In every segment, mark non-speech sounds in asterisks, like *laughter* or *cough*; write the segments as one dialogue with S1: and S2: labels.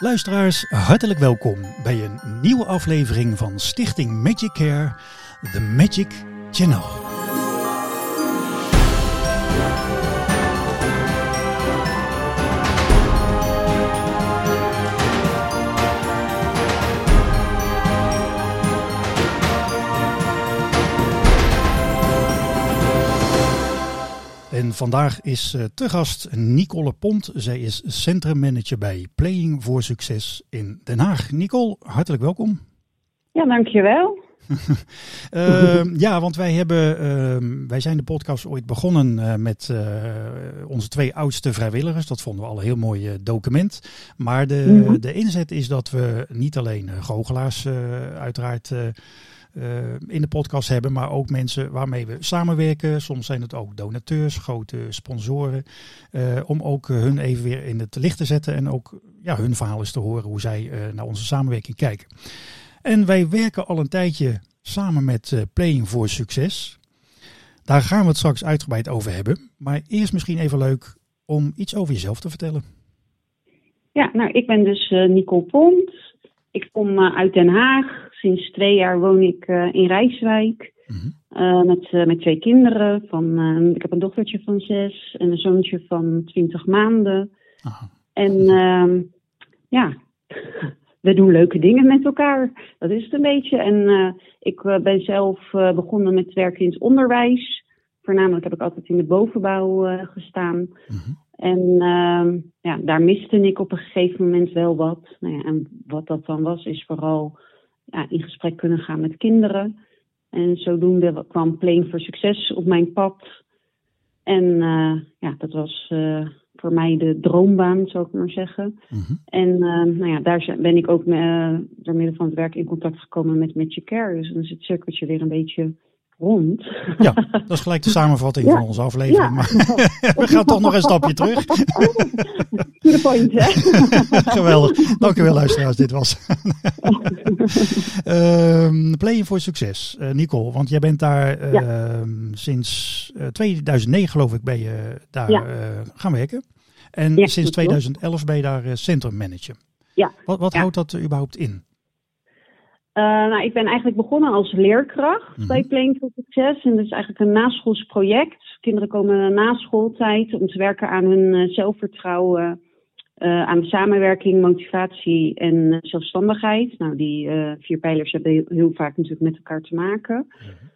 S1: Luisteraars, hartelijk welkom bij een nieuwe aflevering van Stichting Magic Care, The Magic Channel. En vandaag is uh, te gast Nicole Pont. Zij is centrummanager bij Playing voor Succes in Den Haag. Nicole, hartelijk welkom.
S2: Ja, dankjewel.
S1: uh, *laughs* ja, want wij, hebben, uh, wij zijn de podcast ooit begonnen uh, met onze twee oudste vrijwilligers. Dat vonden we al een heel mooi document. Maar de, -hmm. de inzet is dat we niet alleen goochelaars uiteraard in de podcast hebben, maar ook mensen waarmee we samenwerken. Soms zijn het ook donateurs, grote sponsoren. Uh, om ook hun even weer in het licht te zetten en ook ja, hun verhaal eens te horen hoe zij naar onze samenwerking kijken. En wij werken al een tijdje samen met Playing for Succes. Daar gaan we het straks uitgebreid over hebben. Maar eerst misschien even leuk om iets over jezelf te vertellen.
S2: Ja, nou, ik ben dus Nicole Pont. Ik kom uit Den Haag. Sinds twee jaar woon ik uh, in Rijswijk. Mm-hmm. uh, met, uh, met twee kinderen. Van, ik heb een dochtertje van zes en een zoontje van twintig maanden. Aha. En ja, *laughs* we doen leuke dingen met elkaar. Dat is het een beetje. En ik ben zelf begonnen met werken in het onderwijs. Voornamelijk heb ik altijd in de bovenbouw gestaan. Mm-hmm. En uh, ja, daar miste ik op een gegeven moment wel wat. Nou ja, en wat dat dan was, is vooral ja, in gesprek kunnen gaan met kinderen. En zodoende kwam Playing for Succes op mijn pad. En uh, ja, dat was uh, voor mij de droombaan, zou ik maar zeggen. Mm-hmm. En uh, nou ja, daar ben ik ook door middel van het werk in contact gekomen met Magic Care. Dus dan is het cirkeltje weer een beetje rond.
S1: Ja, dat is gelijk de samenvatting ja. van onze aflevering. Ja. Maar *laughs* we gaan toch nog een stapje terug.
S2: Point, hè? *laughs*
S1: Geweldig. Dankjewel luisteraars, dit was. uh, Playing voor Succes, uh, Nicole. Want jij bent daar uh, ja. sinds 2009 geloof ik ben je daar ja. gaan werken. En sinds 2011 ben je daar centrummanager.
S2: Ja.
S1: Wat, wat houdt dat überhaupt in?
S2: Uh, nou, ik ben eigenlijk begonnen als leerkracht mm-hmm. bij Playing for Success. En dat is eigenlijk een naschoolsproject. Kinderen komen na schooltijd om te werken aan hun uh, zelfvertrouwen, uh, aan samenwerking, motivatie en zelfstandigheid. Nou, die vier pijlers hebben heel vaak natuurlijk met elkaar te maken. Mm-hmm.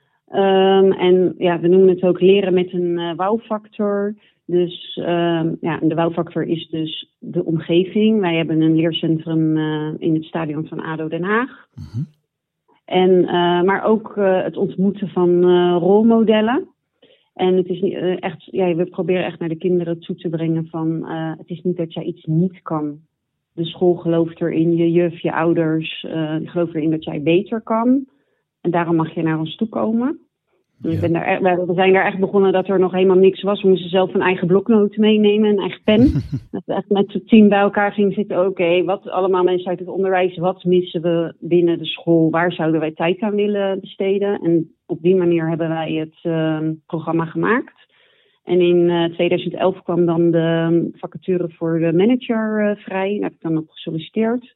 S2: Um, en ja, we noemen het ook leren met een wow-factor. Dus um, ja, de wow-factor is dus de omgeving. Wij hebben een leercentrum uh, in het stadion van ADO Den Haag. Mm-hmm. En, uh, maar ook uh, het ontmoeten van rolmodellen. En het is niet, echt, ja, we proberen echt naar de kinderen toe te brengen van het is niet dat jij iets niet kan. De school gelooft erin, je juf, je ouders geloven erin dat jij beter kan. En daarom mag je naar ons toe komen. Ja. We zijn daar echt begonnen dat er nog helemaal niks was. We moesten zelf een eigen bloknoot meenemen, een eigen pen. *laughs* dat we echt met het team bij elkaar gingen zitten. Oké, okay, wat allemaal mensen uit het onderwijs, wat missen we binnen de school? Waar zouden wij tijd aan willen besteden? En op die manier hebben wij het uh, programma gemaakt. En in uh, 2011 kwam dan de vacature voor de manager uh, vrij. Daar heb ik dan op gesolliciteerd.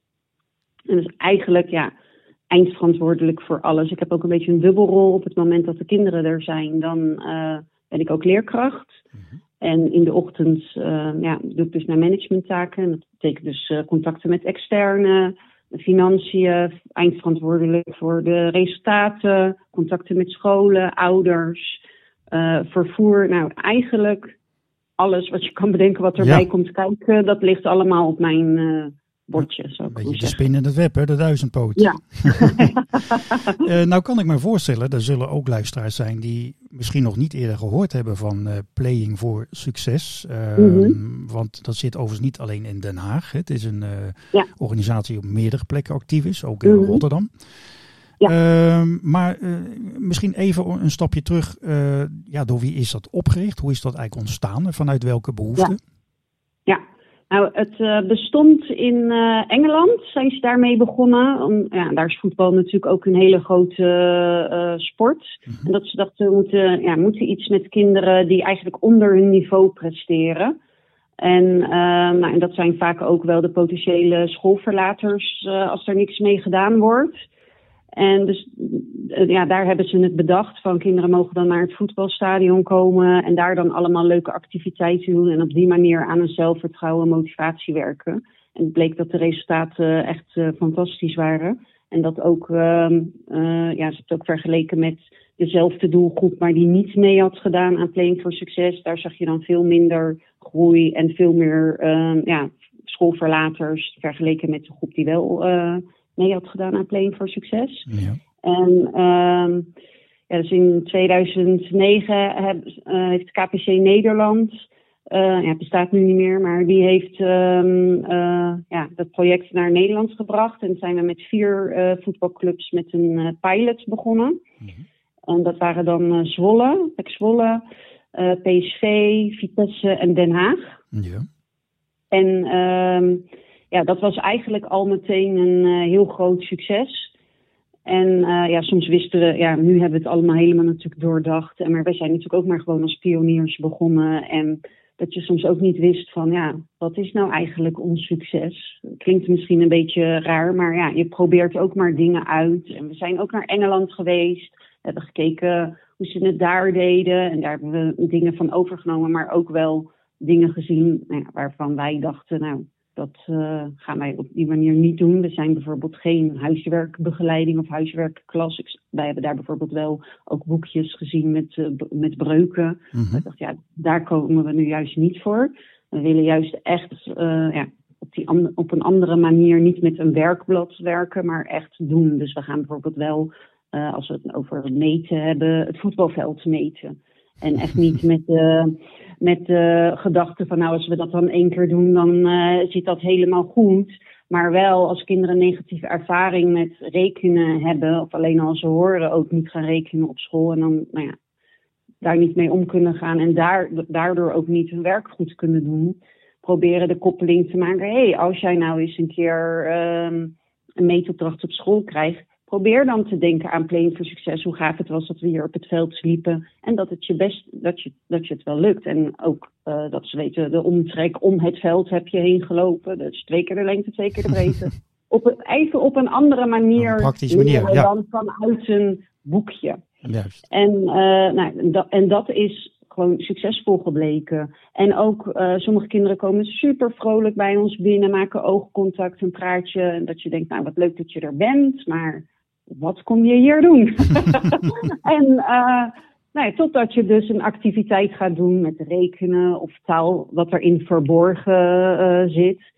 S2: En dus eigenlijk, ja, eindverantwoordelijk voor alles. Ik heb ook een beetje een dubbelrol. Op het moment dat de kinderen er zijn, dan uh, ben ik ook leerkracht. Mm-hmm. En in de ochtend uh, ja, doe ik dus mijn managementtaken. En dat betekent dus uh, contacten met externe, financiën, eindverantwoordelijk voor de resultaten, contacten met scholen, ouders, vervoer. Nou, eigenlijk alles wat je kan bedenken wat erbij ja. komt kijken, dat ligt allemaal op mijn bordje.
S1: Een beetje de spin in het web, hè, de duizendpoot.
S2: Ja.
S1: uh, *laughs* nou kan ik me voorstellen, er zullen ook luisteraars zijn die misschien nog niet eerder gehoord hebben van uh, Playing voor Succes. Uh, mm-hmm. Want dat zit overigens niet alleen in Den Haag. Hè. Het is een ja. organisatie die op meerdere plekken actief is, ook in mm-hmm. Rotterdam. Ja. Ehm, maar misschien even een stapje terug. ja, door wie is dat opgericht? Hoe is dat eigenlijk ontstaan? Vanuit welke behoeften?
S2: Ja. ja. Nou, het uh, bestond in uh, Engeland, zijn ze daarmee begonnen. Om, ja, daar is voetbal natuurlijk ook een hele grote uh, sport. Mm-hmm. En dat ze dachten, we moeten, ja, moeten iets met kinderen die eigenlijk onder hun niveau presteren. En, nou, en dat zijn vaak ook wel de potentiële schoolverlaters als er niks mee gedaan wordt. En dus ja, daar hebben ze het bedacht van kinderen mogen dan naar het voetbalstadion komen en daar dan allemaal leuke activiteiten doen en op die manier aan hun zelfvertrouwen en motivatie werken. En het bleek dat de resultaten echt fantastisch waren. En dat ook, uh, uh, ja, ze het ook vergeleken met dezelfde doelgroep, maar die niet mee had gedaan aan Playing for Success. Daar zag je dan veel minder groei en veel meer uh, ja, schoolverlaters vergeleken met de groep die wel mee had gedaan aan Playing for Success. Ja. En ehm, ja, dus in 2009 heb, heeft KPC Nederland uh, ja, het bestaat nu niet meer, maar die heeft um, uh, ja, dat project naar Nederland gebracht. En zijn we met vier voetbalclubs met een pilot begonnen. Mm -hmm. En dat waren dan Zwolle, Pek Zwolle, PSV, Vitesse en Den Haag. Ja. En um, ja, dat was eigenlijk al meteen een heel groot succes. En uh, ja, soms wisten we, ja, nu hebben we het allemaal helemaal natuurlijk doordacht. Maar wij zijn natuurlijk ook maar gewoon als pioniers begonnen. En dat je soms ook niet wist van, ja, wat is nou eigenlijk ons succes? Klinkt misschien een beetje raar, maar ja, je probeert ook maar dingen uit. En we zijn ook naar Engeland geweest, we hebben gekeken hoe ze het daar deden. En daar hebben we dingen van overgenomen, maar ook wel dingen gezien nou ja, waarvan wij dachten, nou, dat uh, gaan wij op die manier niet doen. We zijn bijvoorbeeld geen huiswerkbegeleiding of huiswerkklas. Wij hebben daar bijvoorbeeld wel ook boekjes gezien met, uh, met breuken. Mm Ik dacht, ja, daar komen we nu juist niet voor. We willen juist echt uh, ja, op, die op een andere manier niet met een werkblad werken, maar echt doen. Dus we gaan bijvoorbeeld wel, als we het over meten hebben, het voetbalveld meten. En echt niet met de, met de gedachte van nou als we dat dan één keer doen, dan uh, zit dat helemaal goed. Maar wel als kinderen negatieve ervaring met rekenen hebben, of alleen als ze horen ook niet gaan rekenen op school. En dan nou ja, daar niet mee om kunnen gaan en daar, daardoor ook niet hun werk goed kunnen doen. Proberen de koppeling te maken. Hé, hey, als jij nou eens een keer um, een meetopdracht op school krijgt, probeer dan te denken aan Playing voor Succes. Hoe gaaf het was dat we hier op het veld sliepen. En dat het je best, dat je, dat je het wel lukt. En ook uh, dat ze weten, de omtrek om het veld heb je heen gelopen. Dus twee keer de lengte, twee keer de breedte. *laughs* op een, even op een andere manier. Een
S1: praktische manier, ja.
S2: Dan vanuit een boekje. Juist. En, uh, nou, dat, en dat is gewoon succesvol gebleken. En ook uh, sommige kinderen komen super vrolijk bij ons binnen, maken oogcontact, een praatje. En dat je denkt, nou wat leuk dat je er bent, maar wat kom je hier doen? *laughs* *laughs* en uh, nou ja, totdat je dus een activiteit gaat doen met rekenen of taal, wat erin verborgen uh, zit.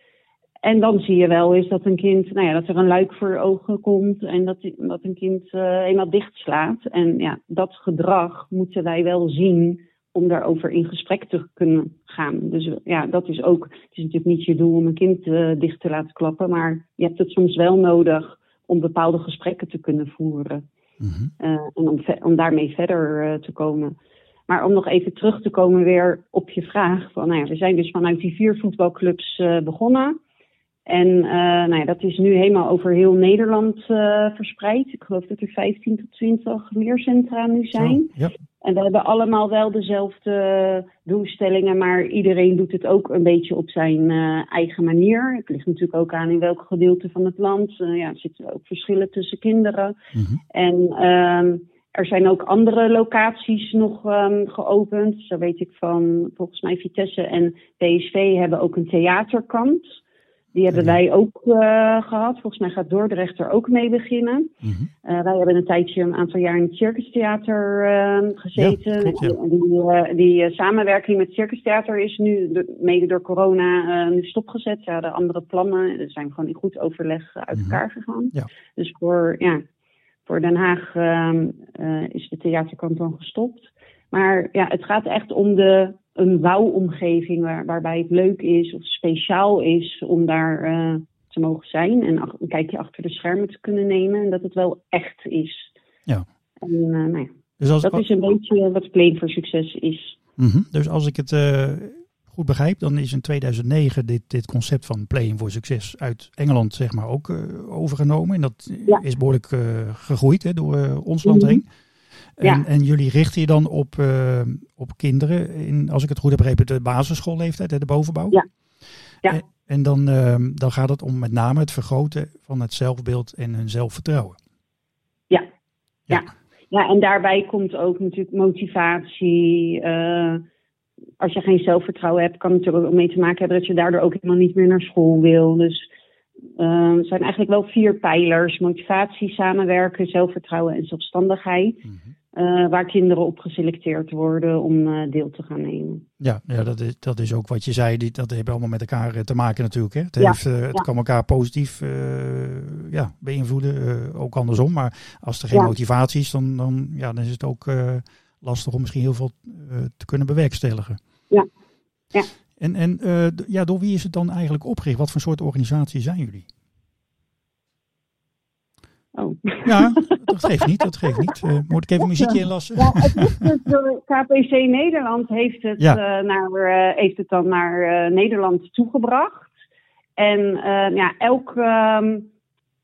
S2: En dan zie je wel eens dat een kind, nou ja, dat er een luik voor ogen komt en dat, dat een kind uh, eenmaal dichtslaat. En ja, dat gedrag moeten wij wel zien om daarover in gesprek te kunnen gaan. Dus ja, dat is ook, het is natuurlijk niet je doel om een kind uh, dicht te laten klappen, maar je hebt het soms wel nodig om bepaalde gesprekken te kunnen voeren. Mm -hmm. uh, en om, om, daarmee verder uh, te komen. Maar om nog even terug te komen weer op je vraag. Van, nou ja, we zijn dus vanuit die vier voetbalclubs uh, begonnen. En nou ja, dat is nu helemaal over heel Nederland verspreid. Ik geloof dat er 15 tot 20 leercentra nu zijn. Oh, ja. En we hebben allemaal wel dezelfde doelstellingen, maar iedereen doet het ook een beetje op zijn uh, eigen manier. Het ligt natuurlijk ook aan in welk gedeelte van het land. Ja, er zitten ook verschillen tussen kinderen. Mm -hmm. En um, er zijn ook andere locaties nog um, geopend. Zo weet ik van, volgens mij Vitesse en PSV hebben ook een theaterkant. Die hebben wij ook uh, gehad. Volgens mij gaat Dordrecht er ook mee beginnen. Mm -hmm. uh, wij hebben een tijdje, een aantal jaar in het Circus Theater uh, gezeten. Ja. Die, die samenwerking met het Circus Theater is nu, de, mede door corona, nu stopgezet. Ze hadden andere plannen. Ze zijn gewoon in goed overleg uit mm -hmm. elkaar gegaan. Ja. Dus voor, ja, voor Den Haag ehm, is de theaterkant dan gestopt. Maar ja, het gaat echt om de een wouwomgeving waar, waarbij het leuk is of speciaal is om daar uh, te mogen zijn. En ach, een kijkje achter de schermen te kunnen nemen. En dat het wel echt is. Ja. En, uh, nou ja. Dus als, dat is een beetje wat Plane voor Succes is.
S1: Mm -hmm. Dus als ik het uh, goed begrijp, dan is in 2009 dit, dit concept van Playing voor Succes uit Engeland zeg maar ook overgenomen. En dat ja. is behoorlijk gegroeid hè, door ons land mm -hmm. heen. En, en jullie richten je dan op, op kinderen, in, als ik het goed heb begrepen, de basisschoolleeftijd, de bovenbouw?
S2: Ja. ja.
S1: En, en dan, dan gaat het om met name het vergroten van het zelfbeeld en hun zelfvertrouwen.
S2: Ja. ja. Ja, en daarbij komt ook natuurlijk motivatie. Uh, als je geen zelfvertrouwen hebt, kan het er ook mee te maken hebben dat je daardoor ook helemaal niet meer naar school wil. Dus uh, er zijn eigenlijk wel vier pijlers: motivatie, samenwerken, zelfvertrouwen en zelfstandigheid. Mm uh, waar kinderen op geselecteerd worden om uh, deel te gaan nemen.
S1: Ja, ja dat, is, dat is ook wat je zei. Die, dat heeft allemaal met elkaar eh, te maken natuurlijk. Hè? Het, heeft, het kan elkaar positief ja, beïnvloeden, ook andersom. Maar als er geen motivatie is, dan, dan, ja, dan is het ook lastig om misschien heel veel te kunnen bewerkstelligen.
S2: Ja, ja.
S1: En, en ja, door wie is het dan eigenlijk opgericht? Wat voor soort organisatie zijn jullie?
S2: Oh.
S1: Ja, dat geeft niet, dat geeft niet. Uh, moet ik even muziekje inlassen?
S2: Ja, het is dus KPC Nederland heeft het, ja. uh, naar, uh, heeft het dan naar Nederland toegebracht. En ja, elk, um,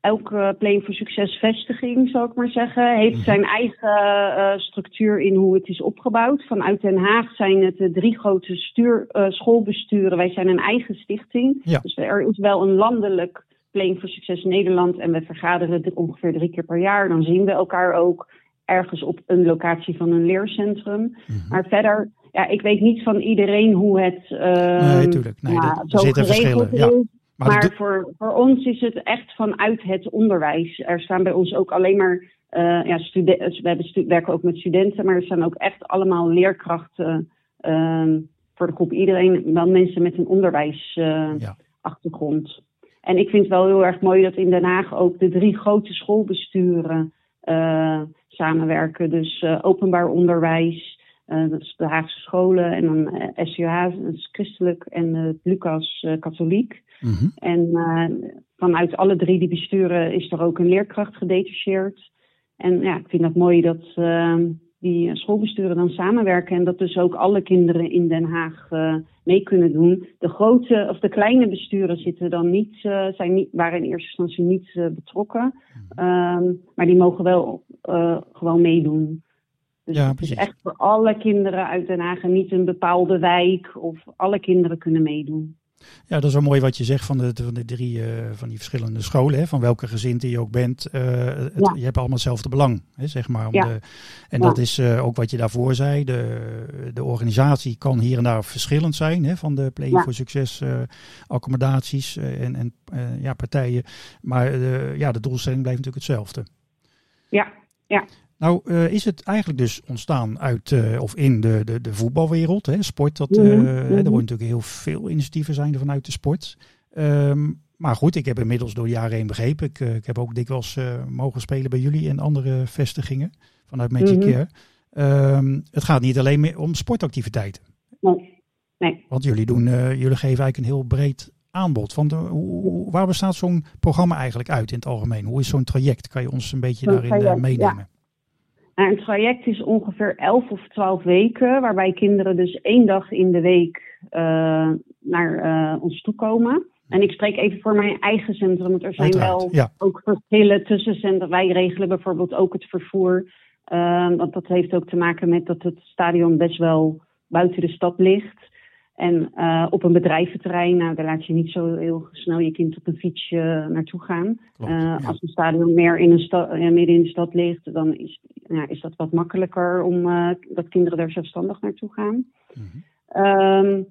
S2: elke Plane voor Succes vestiging, zal ik maar zeggen, heeft mhm. zijn eigen structuur in hoe het is opgebouwd. Vanuit Den Haag zijn het de drie grote stuur, schoolbesturen. Wij zijn een eigen stichting.
S1: Ja.
S2: Dus er is wel een landelijk Playing voor Succes Nederland en we vergaderen dit ongeveer drie keer per jaar. Dan zien we elkaar ook ergens op een locatie van een leercentrum. Mhm. Maar verder, ja, ik weet niet van iedereen hoe het uh,
S1: nee, tuurlijk. Nee, ja,
S2: zo geregeld is. Ja. Maar, maar voor, voor ons is het echt vanuit het onderwijs. Er staan bij ons ook alleen maar uh, ja, studenten. We werken ook met studenten, maar er staan ook echt allemaal leerkrachten uh, voor de groep. Iedereen, wel mensen met een onderwijsachtergrond. En ik vind het wel heel erg mooi dat in Den Haag ook de drie grote schoolbesturen uh, samenwerken. Dus uh, openbaar onderwijs, uh, dat is de Haagse scholen en dan SUH, dat is christelijk en Lucas katholiek. Mm -hmm. En vanuit alle drie die besturen is er ook een leerkracht gedetacheerd. En ja, ik vind het mooi dat die schoolbesturen dan samenwerken en dat dus ook alle kinderen in Den Haag mee kunnen doen. De grote of de kleine besturen zitten dan niet, uh, zijn niet, waren in eerste instantie niet uh, betrokken. Um, maar die mogen wel gewoon meedoen. Dus ja, het is echt voor alle kinderen uit Den Haag en niet een bepaalde wijk of alle kinderen kunnen meedoen.
S1: Ja, dat is wel mooi wat je zegt van de, van de drie uh, van die verschillende scholen. Hè, van welke gezin je ook bent. Uh, het, ja. Je hebt allemaal hetzelfde belang, hè, zeg maar. Om
S2: ja.
S1: de, en dat is uh, ook wat je daarvoor zei. De, de organisatie kan hier en daar verschillend zijn. Hè, van de Play voor Succes accommodaties en, en ja, partijen. Maar ja, de doelstelling blijft natuurlijk hetzelfde.
S2: Ja, ja.
S1: Nou, uh, is het eigenlijk dus ontstaan uit uh, of in de, de, de voetbalwereld, hè? sport. Dat, uh, mm -hmm. Er worden natuurlijk heel veel initiatieven zijn vanuit de sport. Um, maar goed, ik heb inmiddels door de jaren heen begrepen. Ik, ik heb ook dikwijls mogen spelen bij jullie en andere vestigingen vanuit Magic mm -hmm. Care. Um, het gaat niet alleen meer om sportactiviteiten.
S2: Nee. nee.
S1: Want jullie, doen, jullie geven eigenlijk een heel breed aanbod. Want hoe, waar bestaat zo'n programma eigenlijk uit in het algemeen? Hoe is zo'n traject? Kan je ons een beetje daarin meenemen?
S2: Ja. Nou, een traject is ongeveer 11 of 12 weken, waarbij kinderen dus één dag in de week uh, naar uh, ons toe komen. En ik spreek even voor mijn eigen centrum, want er zijn
S1: Uiteraard,
S2: wel
S1: ja.
S2: ook verschillen tussen centra. Wij regelen bijvoorbeeld ook het vervoer, uh, want dat heeft ook te maken met dat het stadion best wel buiten de stad ligt. En uh, op een bedrijventerrein, nou, daar laat je niet zo heel snel je kind op een fietsje naartoe gaan.
S1: Klopt,
S2: uh,
S1: ja.
S2: Als een stadion meer in een stad, midden in de stad ligt, dan is, ja, is dat wat makkelijker om dat kinderen daar zelfstandig naartoe gaan. Um,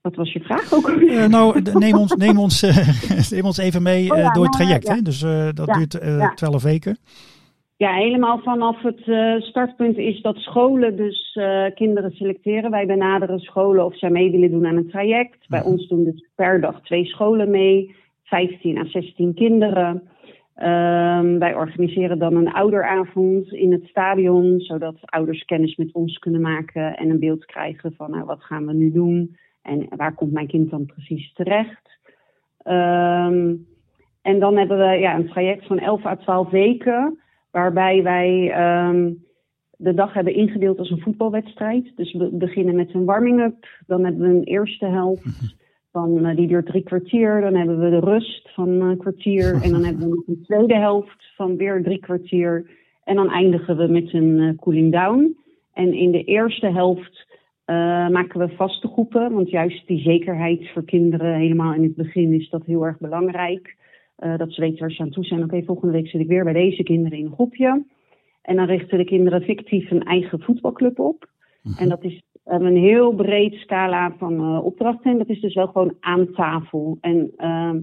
S2: wat was je vraag ook?
S1: Nou, neem ons, neem, ons, *laughs* neem ons even mee
S2: Oh ja,
S1: door het
S2: nou,
S1: traject. Hè? Dus dat duurt. 12 weken.
S2: Ja, helemaal vanaf het uh, startpunt is dat scholen dus uh, kinderen selecteren. Wij benaderen scholen of zij mee willen doen aan een traject. Bij
S1: Mhm.
S2: ons doen dus per dag twee scholen mee, 15 à 16 kinderen. Um, wij organiseren dan een ouderavond in het stadion, zodat ouders kennis met ons kunnen maken en een beeld krijgen van nou, wat gaan we nu doen en waar komt mijn kind dan precies terecht. Um, en dan hebben we ja, een traject van 11 à 12 weken waarbij wij um, de dag hebben ingedeeld als een voetbalwedstrijd. Dus we beginnen met een warming-up, dan hebben we een eerste helft, van, uh, die duurt drie kwartier. Dan hebben we de rust van een kwartier en dan hebben we nog een tweede helft van weer drie kwartier. En dan eindigen we met een cooling down. En in de eerste helft maken we vaste groepen. Want juist die zekerheid voor kinderen helemaal in het begin is dat heel erg belangrijk. Dat ze weten waar ze aan toe zijn. Oké, volgende week zit ik weer bij deze kinderen in een groepje. En dan richten de kinderen fictief een eigen voetbalclub op. Mhm. En dat is een heel breed scala van uh, opdrachten. En dat is dus wel gewoon aan tafel. En ehm,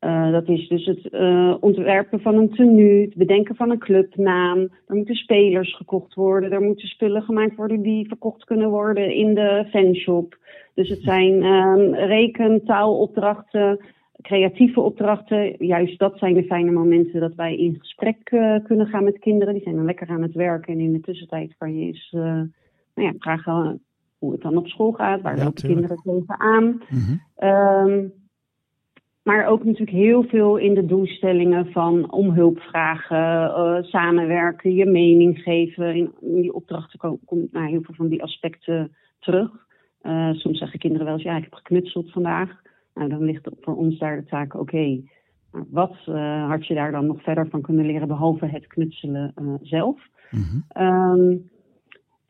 S2: uh, dat is dus het uh, ontwerpen van een tenue, het bedenken van een clubnaam. Er moeten spelers gekocht worden, er moeten spullen gemaakt worden die verkocht kunnen worden in de fanshop. Dus het zijn um, rekentaalopdrachten, creatieve opdrachten. Juist dat zijn de fijne momenten dat wij in gesprek uh, kunnen gaan met kinderen. Die zijn dan lekker aan het werken en in de tussentijd kan je eens nou ja, vragen hoe het dan op school gaat, waar ja, lopen kinderen tegenaan. Mm -hmm. um, maar ook natuurlijk heel veel in de doelstellingen van om hulp vragen, uh, samenwerken, je mening geven. In, die opdrachten komt nou, heel veel van die aspecten terug. Soms zeggen kinderen wel eens, ja, ik heb geknutseld vandaag. Nou, dan ligt voor ons daar de taak, oké, okay, wat uh, had je daar dan nog verder van kunnen leren, behalve het knutselen zelf? Mm -hmm. um,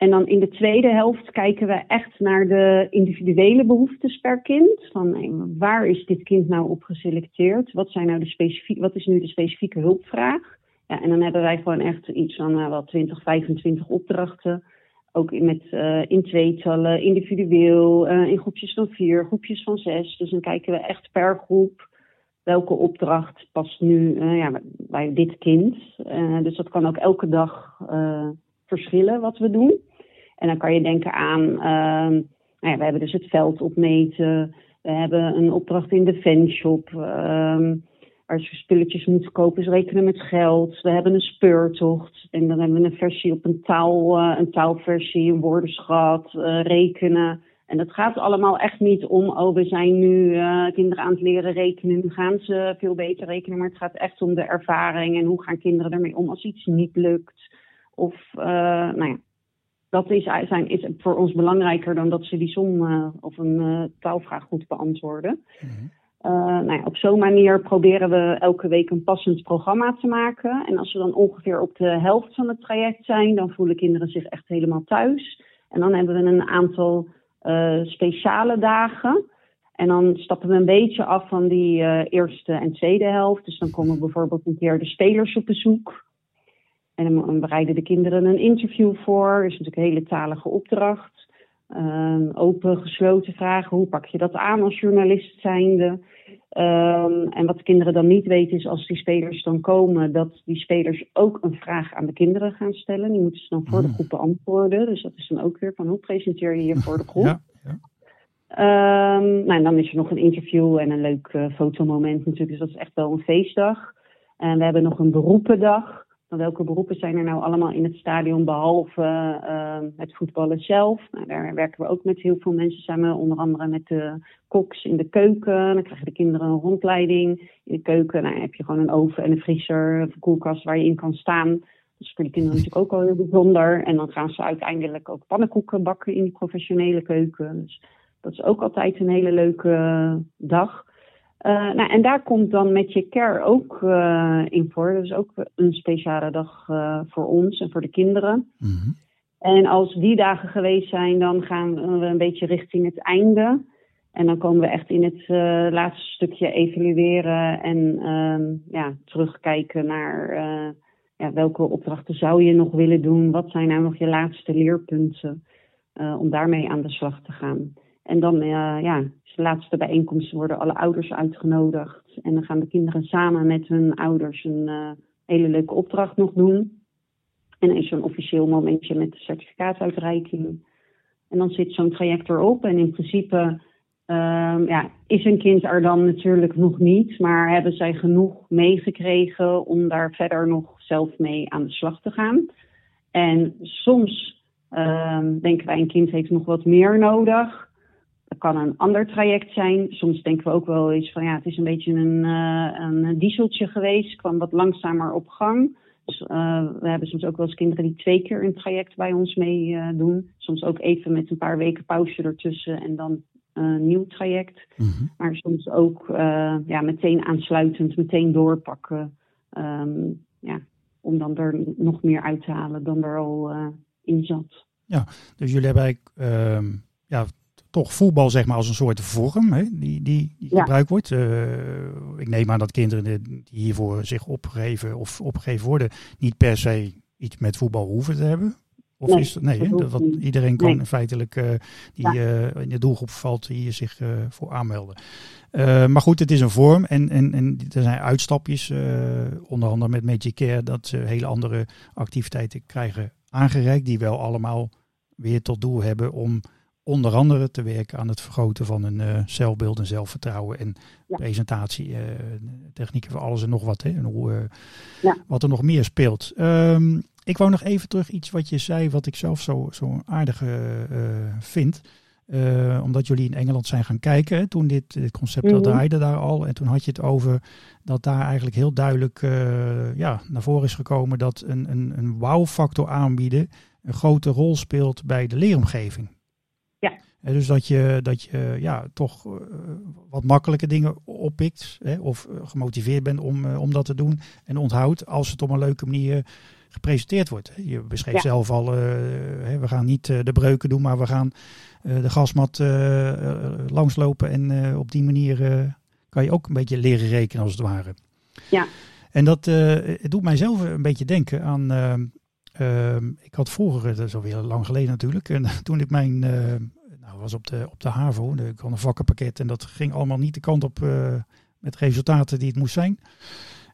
S2: en dan in de tweede helft kijken we echt naar de individuele behoeftes per kind. Van waar is dit kind nou op geselecteerd? Wat, zijn nou de specifieke, wat is nu de specifieke hulpvraag? Ja, en dan hebben wij gewoon echt iets van uh, wel 20, 25 opdrachten. Ook met, uh, in tweetallen, individueel, uh, in groepjes van vier, groepjes van zes. Dus dan kijken we echt per groep welke opdracht past nu ja, bij dit kind. dus dat kan ook elke dag verschillen wat we doen. En dan kan je denken aan, uh, nou ja, we hebben dus het veld opmeten. We hebben een opdracht in de fanshop. Uh, als je spulletjes moet kopen, is rekenen met geld. We hebben een speurtocht. En dan hebben we een versie op een taal, uh, een taalversie, een woordenschat, uh, rekenen. En dat gaat allemaal echt niet om, oh, we zijn nu uh, kinderen aan het leren rekenen, nu gaan ze veel beter rekenen. Maar het gaat echt om de ervaring en hoe gaan kinderen ermee om als iets niet lukt. Of, nou ja, dat is, zijn, is voor ons belangrijker dan dat ze die som of een taalvraag goed beantwoorden. Mm nou ja, op zo'n manier proberen we elke week een passend programma te maken. En als we dan ongeveer op de helft van het traject zijn, dan voelen kinderen zich echt helemaal thuis. En dan hebben we een aantal speciale dagen. En dan stappen we een beetje af van die eerste en tweede helft. Dus dan komen bijvoorbeeld een keer de spelers op bezoek. En dan bereiden de kinderen een interview voor. Dat is natuurlijk een hele talige opdracht. Um, open, gesloten vragen. Hoe pak je dat aan als journalist zijnde? Um, en wat de kinderen dan niet weten is als die spelers dan komen, dat die spelers ook een vraag aan de kinderen gaan stellen. Die moeten ze dan voor de hmm. groep beantwoorden. Dus dat is dan ook weer van hoe presenteer je je voor de *laughs* groep? Ja, ja. Um, nou, en dan is er nog een interview en een leuk uh, fotomoment natuurlijk. Dus dat is echt wel een feestdag. En we hebben nog een beroependag welke beroepen zijn er nou allemaal in het stadion behalve uh, het voetballen zelf? Nou, daar werken we ook met heel veel mensen samen, onder andere met de koks in de keuken. Dan krijgen de kinderen een rondleiding in de keuken. Nou, heb je gewoon een oven en een vriezer, een koelkast waar je in kan staan. Dus voor de kinderen natuurlijk ook al heel bijzonder. En dan gaan ze uiteindelijk ook pannenkoeken bakken in die professionele keuken. Dus dat is ook altijd een hele leuke dag. Uh, nou, en daar komt dan met je care ook uh, in voor. Dat is ook een speciale dag uh, voor ons en voor de kinderen. Mm -hmm. En als die dagen geweest zijn, dan gaan we een beetje richting het einde. En dan komen we echt in het laatste stukje evalueren en ehm, ja, terugkijken naar ja, welke opdrachten zou je nog willen doen. Wat zijn nou nog je laatste leerpunten om daarmee aan de slag te gaan. En dan ja, de laatste bijeenkomsten worden alle ouders uitgenodigd. En dan gaan de kinderen samen met hun ouders een uh, hele leuke opdracht nog doen. En dan is een officieel momentje met de certificaatuitreiking. En dan zit zo'n traject erop. En in principe uh, ja, is een kind er dan natuurlijk nog niet. Maar hebben zij genoeg meegekregen om daar verder nog zelf mee aan de slag te gaan. En soms uh, denken wij een kind heeft nog wat meer nodig. Kan een ander traject zijn. Soms denken we ook wel eens van ja, het is een beetje een, uh, een dieseltje geweest, kwam wat langzamer op gang. Dus, uh, we hebben soms ook wel eens kinderen die twee keer een traject bij ons mee uh, doen. Soms ook even met een paar weken pauze ertussen en dan een nieuw traject. Mm -hmm. Maar soms ook ja, meteen aansluitend, meteen doorpakken. Um, ja, om dan er nog meer uit te halen dan er al in zat.
S1: Ja, dus jullie hebben eigenlijk ehm, ja, toch voetbal zeg maar als een soort vorm hè, die, die, die gebruikt wordt. ik neem aan dat kinderen die hiervoor zich opgeven of opgegeven worden niet per se iets met voetbal hoeven te hebben. Of nee, is dat, nee, dat iedereen kan nee. feitelijk uh, die uh, in de doelgroep valt hier zich voor aanmelden. maar goed, het is een vorm en, en, en er zijn uitstapjes, onder andere met Magic Care, dat ze hele andere activiteiten krijgen aangereikt, die wel allemaal weer tot doel hebben om onder andere te werken aan het vergroten van een zelfbeeld en zelfvertrouwen en ja. presentatie, technieken voor alles en nog wat. Hè, en hoe, ja. Wat er nog meer speelt. Um, ik wou nog even terug iets wat je zei, wat ik zelf zo, zo aardig vind. Uh, omdat jullie in Engeland zijn gaan kijken toen dit, dit concept mm -hmm. draaide daar al. En toen had je het over dat daar eigenlijk heel duidelijk uh, ja, naar voren is gekomen dat een, een, een wow-factor aanbieden een grote rol speelt bij de leeromgeving. En dus dat je, dat je ja, toch uh, wat makkelijke dingen oppikt hè, of gemotiveerd bent om, om dat te doen. En onthoudt als het op een leuke manier gepresenteerd wordt. Je beschreef zelf al, uh, we gaan niet de breuken doen, maar we gaan de gasmat langslopen. En op die manier kan je ook een beetje leren rekenen als het ware.
S2: Ja.
S1: En dat het doet mij zelf een beetje denken aan... ik had vroeger, dat is alweer lang geleden natuurlijk, en *laughs* toen ik mijn... nou, was op de, op de HAVO, ik had een vakkenpakket en dat ging allemaal niet de kant op met resultaten die het moest zijn.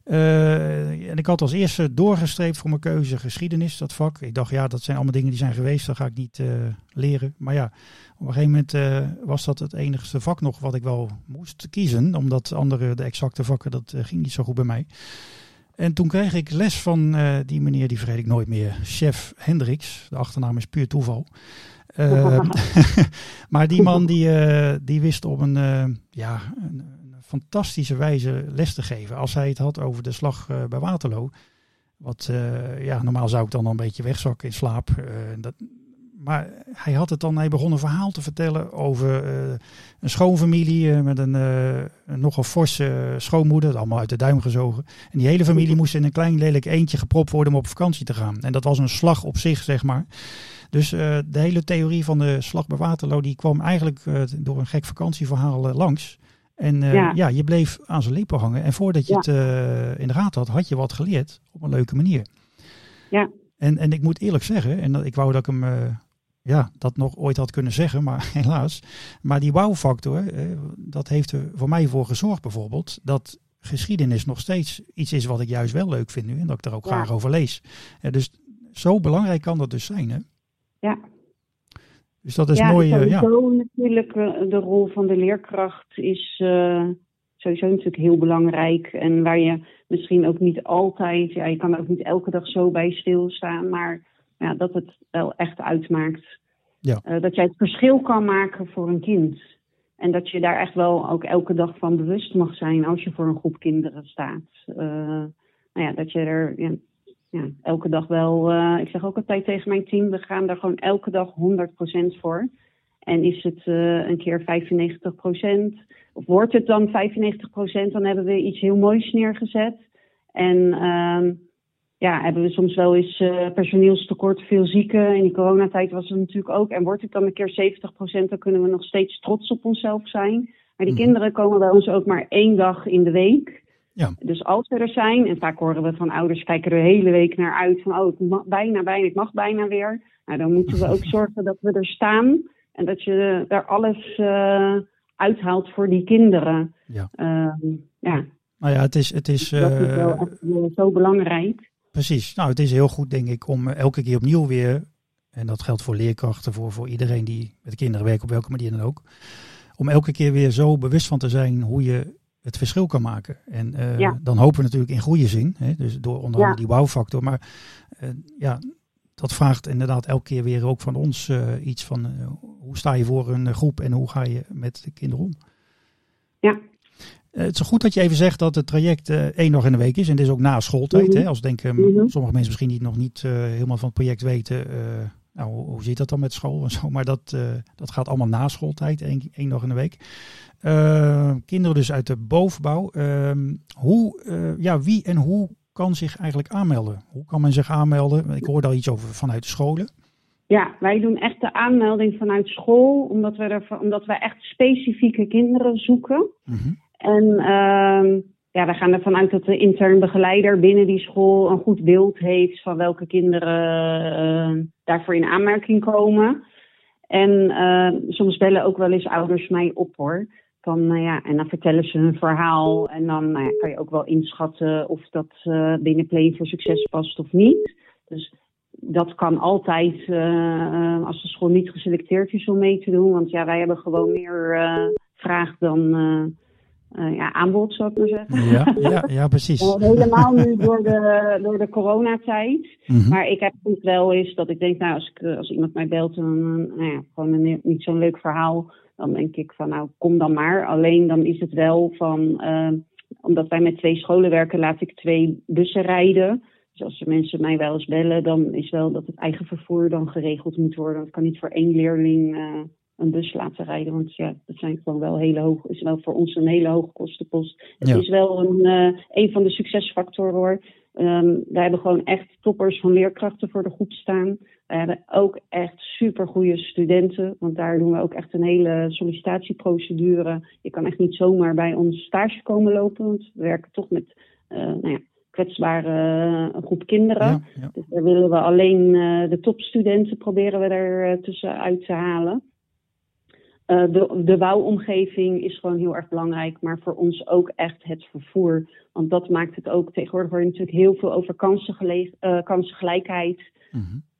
S1: Uh, en ik had als eerste doorgestreept voor mijn keuze geschiedenis, dat vak. Ik dacht, ja, dat zijn allemaal dingen die zijn geweest, dat ga ik niet uh, leren. Maar ja, op een gegeven moment was dat het enigste vak nog wat ik wel moest kiezen. Omdat andere, de exacte vakken, dat ging niet zo goed bij mij. En toen kreeg ik les van die meneer, die vergeet ik nooit meer, chef Hendricks. De achternaam is puur toeval. *laughs* maar die man die, die wist op een, ja, een, fantastische wijze les te geven. Als hij het had over de slag bij Waterloo. Wat, ja, normaal zou ik dan een beetje wegzakken in slaap. Dat, maar hij had het dan, hij begon een verhaal te vertellen over een schoonfamilie met een, een nogal forse schoonmoeder, allemaal uit de duim gezogen. En die hele familie moest in een klein lelijk eentje gepropt worden om op vakantie te gaan. En dat was een slag op zich, zeg maar. Dus de hele theorie van de slag bij Waterloo, die kwam eigenlijk door een gek vakantieverhaal langs. En ja. ja. je bleef aan zijn lippen hangen. En voordat je ja. het in de gaten had, had je wat geleerd op een leuke manier.
S2: Ja.
S1: En, en ik moet eerlijk zeggen, en dat, ik wou dat ik hem ja, dat nog ooit had kunnen zeggen, maar *laughs* helaas. Maar die wow-factor, dat heeft er voor mij voor gezorgd bijvoorbeeld, dat geschiedenis nog steeds iets is wat ik juist wel leuk vind nu. En dat ik er ook ja. graag over lees. dus zo belangrijk kan dat dus zijn, hè?
S2: Ja,
S1: dus dat is ja, mooi.
S2: Uh,
S1: ja,
S2: natuurlijk uh, de rol van de leerkracht is uh, sowieso natuurlijk heel belangrijk. En waar je misschien ook niet altijd, ja, je kan er ook niet elke dag zo bij stilstaan, maar ja, dat het wel echt uitmaakt.
S1: Ja.
S2: dat jij het verschil kan maken voor een kind. En dat je daar echt wel ook elke dag van bewust mag zijn als je voor een groep kinderen staat. nou ja, dat je er ja, ja, elke dag wel. Uh, ik zeg ook altijd tegen mijn team: we gaan daar gewoon elke dag 100% voor. En is het uh, een keer 95%, of wordt het dan 95%, dan hebben we iets heel moois neergezet. En uh, ja, hebben we soms wel eens uh, personeelstekort, veel zieken. In die coronatijd was het natuurlijk ook. En wordt het dan een keer 70%, dan kunnen we nog steeds trots op onszelf zijn. Maar die mm. kinderen komen bij ons ook maar één dag in de week.
S1: Ja.
S2: Dus als we er zijn, en vaak horen we van ouders kijken er de hele week naar uit van oh, ik mag bijna, bijna, ik mag bijna weer. Nou, dan moeten we ook *laughs* zorgen dat we er staan en dat je er alles uh, uithaalt voor die kinderen.
S1: Ja.
S2: Uh, ja.
S1: Nou ja, het is. Het is
S2: dat is wel
S1: uh,
S2: echt zo belangrijk.
S1: Precies. Nou, het is heel goed, denk ik, om elke keer opnieuw weer. En dat geldt voor leerkrachten, voor, voor iedereen die met kinderen werkt, op welke manier dan ook. Om elke keer weer zo bewust van te zijn hoe je het verschil kan maken. En uh,
S2: ja.
S1: dan hopen we natuurlijk in goede zin, hè, dus door onder andere ja. die wow-factor. Maar uh, ja, dat vraagt inderdaad elke keer weer ook van ons uh, iets van hoe sta je voor een groep en hoe ga je met de kinderen om.
S2: Ja.
S1: het is goed dat je even zegt dat het traject één dag in de week is en dit is ook na schooltijd. Mm -hmm. hè, als denken mm -hmm. sommige mensen misschien niet, nog niet helemaal van het project weten. Nou, hoe, hoe zit dat dan met school en zo? Maar dat, dat gaat allemaal na schooltijd, één, één dag in de week. Uh, kinderen dus uit de bovenbouw. Uh, hoe, uh, ja, wie en hoe kan zich eigenlijk aanmelden? Hoe kan men zich aanmelden? Ik hoorde al iets over vanuit de scholen.
S2: Ja, wij doen echt de aanmelding vanuit school, omdat we, er, omdat wij echt specifieke kinderen zoeken.
S1: Mhm.
S2: En uh, ja, wij gaan ervan uit dat de intern begeleider binnen die school een goed beeld heeft van welke kinderen daarvoor in aanmerking komen. En uh, soms bellen ook wel eens ouders mij op hoor. Nou ja, en dan vertellen ze hun verhaal. En dan nou ja, kan je ook wel inschatten of dat uh, binnen Play voor Succes past of niet. Dus dat kan altijd uh, als de school niet geselecteerd is om mee te doen. Want ja, wij hebben gewoon meer uh, vraag dan ja, aanbod, zou ik maar zeggen.
S1: Ja, ja, *laughs* ja precies.
S2: Helemaal nu door de, door de coronatijd.
S1: Mm
S2: -hmm. Maar ik heb het wel eens dat ik denk, nou, als, ik, als iemand mij belt, dan nou ja, gewoon een, niet zo'n leuk verhaal. Dan denk ik van, nou, kom dan maar. Alleen dan is het wel van, omdat wij met twee scholen werken, laat ik twee bussen rijden. Dus als de mensen mij wel eens bellen, dan is wel dat het eigen vervoer dan geregeld moet worden. Het kan niet voor één leerling uh, een bus laten rijden. Want ja, dat zijn gewoon wel hele hoog, is wel voor ons een hele hoge kostenpost. Het
S1: Ja.
S2: is wel een, uh, een van de succesfactoren hoor. Um, wij hebben gewoon echt toppers van leerkrachten voor de groep staan. We hebben ook echt super goede studenten. Want daar doen we ook echt een hele sollicitatieprocedure. Je kan echt niet zomaar bij ons stage komen lopen. Want we werken toch met uh, nou ja, kwetsbare uh, groep kinderen.
S1: Ja, ja.
S2: Dus daar willen we alleen uh, de topstudenten proberen we er uh, tussenuit te halen. De, de bouwomgeving is gewoon heel erg belangrijk, maar voor ons ook echt het vervoer. Want dat maakt het ook. Tegenwoordig je natuurlijk heel veel over kansengele- kansengelijkheid.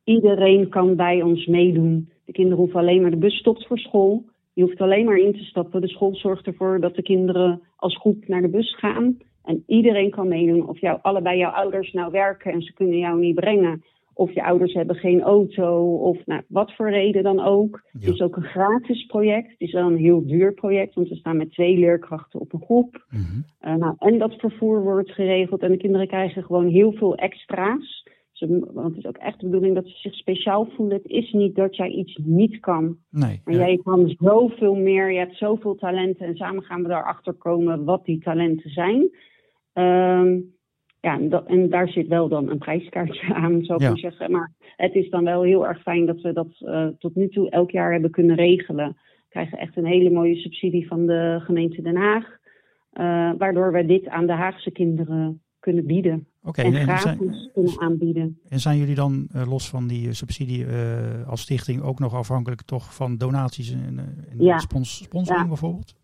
S2: Iedereen kan bij ons meedoen. De kinderen hoeven alleen maar de bus stopt voor school. Je hoeft alleen maar in te stappen. De school zorgt ervoor dat de kinderen als groep naar de bus gaan. En iedereen kan meedoen. Of jou, allebei jouw ouders nou werken en ze kunnen jou niet brengen. Of je ouders hebben geen auto. Of nou, wat voor reden dan ook.
S1: Ja.
S2: Het is ook een gratis project. Het is wel een heel duur project. Want we staan met twee leerkrachten op een groep.
S1: Mhm.
S2: Uh, nou, en dat vervoer wordt geregeld. En de kinderen krijgen gewoon heel veel extra's. Ze, want het is ook echt de bedoeling dat ze zich speciaal voelen. Het is niet dat jij iets niet kan.
S1: Nee.
S2: Maar
S1: ja.
S2: jij kan zoveel meer. Je hebt zoveel talenten. En samen gaan we daarachter komen wat die talenten zijn. Um, ja, en, dat, en, daar zit wel dan een prijskaartje *laughs* aan, zou ik
S1: Ja.
S2: maar zeggen. Maar het is dan wel heel erg fijn dat we dat uh, tot nu toe elk jaar hebben kunnen regelen. We krijgen echt een hele mooie subsidie van de gemeente Den Haag. Uh, waardoor we dit aan de Haagse kinderen kunnen bieden.
S1: Oké,
S2: en
S1: en,
S2: gratis
S1: zijn,
S2: kunnen aanbieden.
S1: en zijn jullie dan uh, los van die subsidie uh, als stichting ook nog afhankelijk toch van donaties en, en
S2: Ja.
S1: spons sponsoring
S2: Ja.
S1: bijvoorbeeld?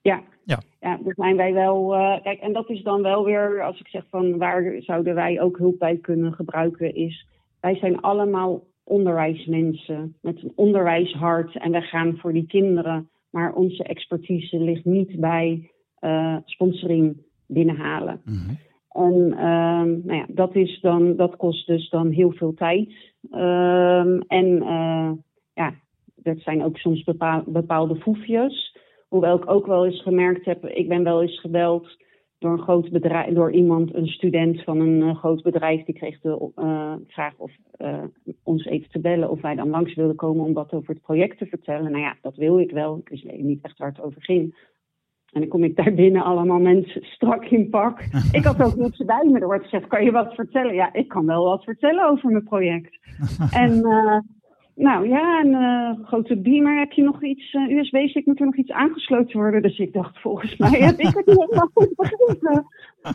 S2: Ja.
S1: Ja.
S2: ja, daar zijn wij wel. Uh, kijk, en dat is dan wel weer, als ik zeg van waar zouden wij ook hulp bij kunnen gebruiken, is wij zijn allemaal onderwijsmensen met een onderwijshart en wij gaan voor die kinderen. Maar onze expertise ligt niet bij uh, sponsoring binnenhalen.
S1: Mm -hmm.
S2: En uh, nou ja, dat, is dan, dat kost dus dan heel veel tijd. Um, en uh, ja, dat zijn ook soms bepaal, bepaalde foefjes. Hoewel ik ook wel eens gemerkt heb, ik ben wel eens gebeld door een groot bedrijf, door iemand, een student van een uh, groot bedrijf, die kreeg de uh, vraag of ons even te bellen of wij dan langs wilden komen om wat over het project te vertellen. Nou ja, dat wil ik wel. Ik wist niet echt waar het over ging. En dan kom ik daar binnen, allemaal mensen strak in pak. *laughs* ik had ook niks bij me. Er wordt gezegd, kan je wat vertellen? Ja, ik kan wel wat vertellen over mijn project. *laughs* en uh, nou ja, een uh, grote beamer, heb je nog iets, uh, USB-stick, moet er nog iets aangesloten worden? Dus ik dacht, volgens mij *laughs* heb ik het niet helemaal goed begrepen.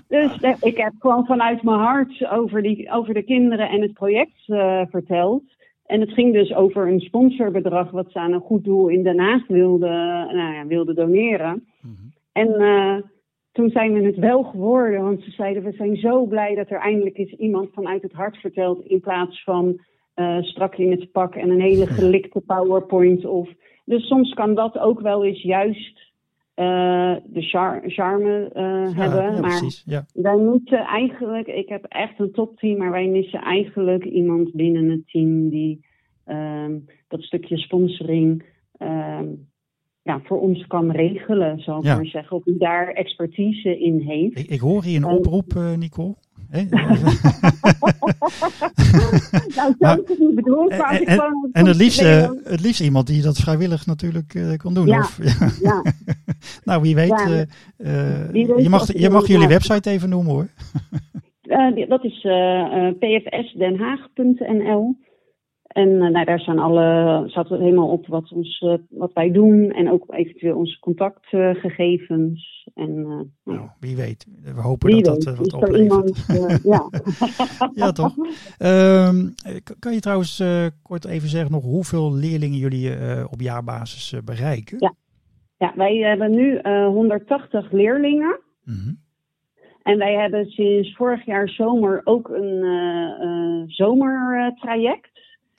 S2: Dus uh, ik heb gewoon vanuit mijn hart over, die, over de kinderen en het project verteld. En het ging dus over een sponsorbedrag wat ze aan een goed doel in Den Haag wilde, nou ja, wilde doneren.
S1: Mhm.
S2: En uh, toen zijn we het wel geworden, want ze zeiden we zijn zo blij dat er eindelijk eens iemand vanuit het hart vertelt in plaats van uh, strak in het pak en een hele gelikte PowerPoint. Of, dus soms kan dat ook wel eens juist uh, de char charme uh,
S1: ja,
S2: hebben.
S1: Ja,
S2: maar
S1: precies, ja.
S2: wij moeten eigenlijk, ik heb echt een topteam, maar wij missen eigenlijk iemand binnen het team die um, dat stukje sponsoring um, ja, voor ons kan regelen, zal ik
S1: Ja.
S2: maar zeggen. Of die daar expertise in heeft.
S1: Ik, ik hoor hier een
S2: En-
S1: oproep, eh, Nicole. Hè? *laughs* *laughs*
S2: nou, zo
S1: Maar-
S2: is het niet bedoeld. maar als ik
S1: en,
S2: gewoon-
S1: en het, liefst, eh, het liefst iemand die dat vrijwillig natuurlijk eh, kon doen.
S2: Ja.
S1: Of, ja. *laughs*
S2: ja,
S1: nou, wie weet.
S2: Ja,
S1: eh, eh,
S2: wie weet
S1: je mag, je mag jullie website even noemen hoor.
S2: dat is pfsdenhaag.nl. En uh, nou, daar staan alle, staat helemaal op wat, ons, uh, wat wij doen en ook eventueel onze contactgegevens. en, uh,
S1: nou, wie weet. We hopen dat dat wat oplevert. Iemand, ja. *laughs* ja, toch? Ehm, kan je trouwens kort even zeggen nog hoeveel leerlingen jullie op jaarbasis bereiken?
S2: Ja. ja, wij hebben nu 180 leerlingen. Mm -hmm. En wij hebben sinds vorig jaar zomer ook een zomertraject.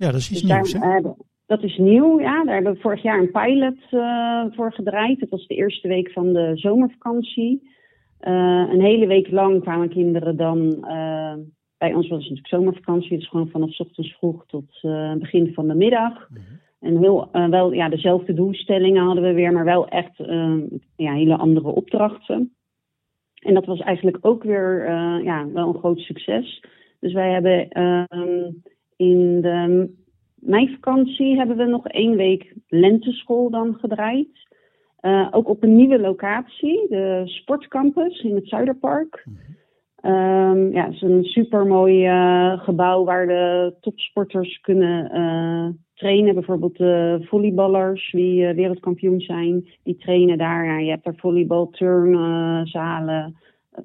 S1: Ja, dat is iets dus nieuws, hè?
S2: dat is nieuw, ja. Daar hebben we vorig jaar een pilot uh, voor gedraaid. Dat was de eerste week van de zomervakantie. Uh, een hele week lang kwamen kinderen dan... Uh, bij ons was het natuurlijk zomervakantie, dus gewoon vanaf ochtends vroeg tot begin van de middag. Mm -hmm. En heel, wel ja, dezelfde doelstellingen hadden we weer, maar wel echt ja, hele andere opdrachten. En dat was eigenlijk ook weer ja, wel een groot succes. Dus wij hebben ehm, in de meivakantie hebben we nog één week lenteschool dan gedraaid. Uh, ook op een nieuwe locatie, de Sportcampus in het Zuiderpark. Um, ja, het is een supermooi uh, gebouw waar de topsporters kunnen uh, trainen. Bijvoorbeeld de volleyballers die wereldkampioen zijn, die trainen daar. Ja, je hebt daar volleybal, turnzalen,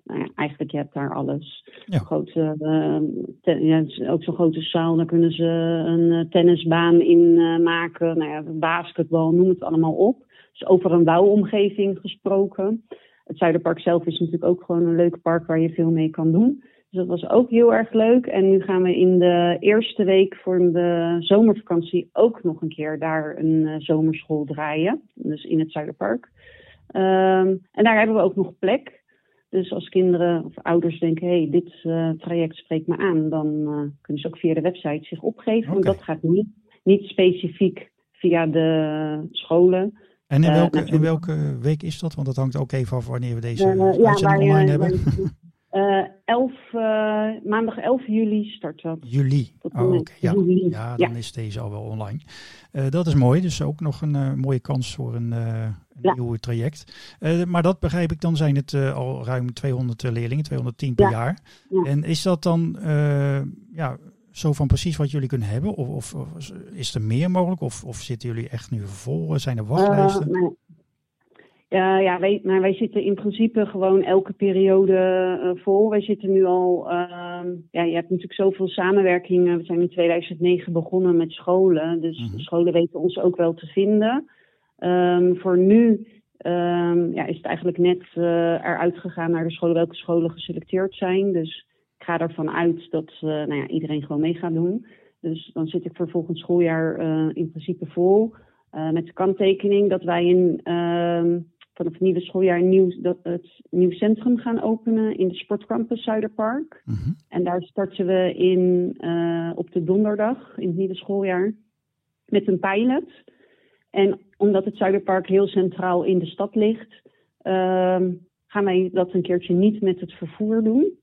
S2: nou ja, eigenlijk, je hebt daar alles. Ja. Grote, uh, ja, ook zo'n grote zaal, daar kunnen ze een uh, tennisbaan in uh, maken. Nou ja, basketbal, noem het allemaal op. Dus over een bouwomgeving gesproken. Het Zuiderpark zelf is natuurlijk ook gewoon een leuk park waar je veel mee kan doen. Dus dat was ook heel erg leuk. En nu gaan we in de eerste week voor de zomervakantie ook nog een keer daar een zomerschool draaien. Dus in het Zuiderpark. Um, en daar hebben we ook nog plek. Dus als kinderen of ouders denken, hé, hey, dit uh, traject spreekt me aan, dan uh, kunnen ze ook via de website zich opgeven. Okay. Want dat gaat niet, niet specifiek via de scholen.
S1: En in welke, uh, in welke week is dat? Want dat hangt ook even af wanneer we deze uh, ja, online hebben. *laughs*
S2: Uh, 11, uh, maandag 11 juli start dat.
S1: Juli, oh, okay. ja. Juli. ja, dan ja. is deze al wel online. Uh, dat is mooi, dus ook nog een mooie kans voor een, een ja. nieuw traject. maar dat begrijp ik, dan zijn het al ruim 200 leerlingen, 210 per jaar. En is dat dan ja, zo van precies wat jullie kunnen hebben? Of, of, of is er meer mogelijk? Of, of zitten jullie echt nu vol? Zijn er wachtlijsten?
S2: Nee. Uh, ja, wij, maar wij zitten in principe gewoon elke periode uh, vol. Wij zitten nu al, uh, ja, je hebt natuurlijk zoveel samenwerkingen. We zijn in 2009 begonnen met scholen, dus mm-hmm. scholen weten ons ook wel te vinden. Um, voor nu um, ja, is het eigenlijk net uh, eruit gegaan naar de scholen, welke scholen geselecteerd zijn. Dus ik ga ervan uit dat nou ja, iedereen gewoon mee gaat doen. Dus dan zit ik voor volgend schooljaar in principe vol. Met de kanttekening dat wij in vanaf het nieuwe schooljaar nieuw, dat, het nieuw centrum gaan openen in de Sportcampus Zuiderpark. Mm-hmm. En daar starten we in, uh, op de donderdag in het nieuwe schooljaar met een pilot. En omdat het Zuiderpark heel centraal in de stad ligt, uh, gaan wij dat een keertje niet met het vervoer doen.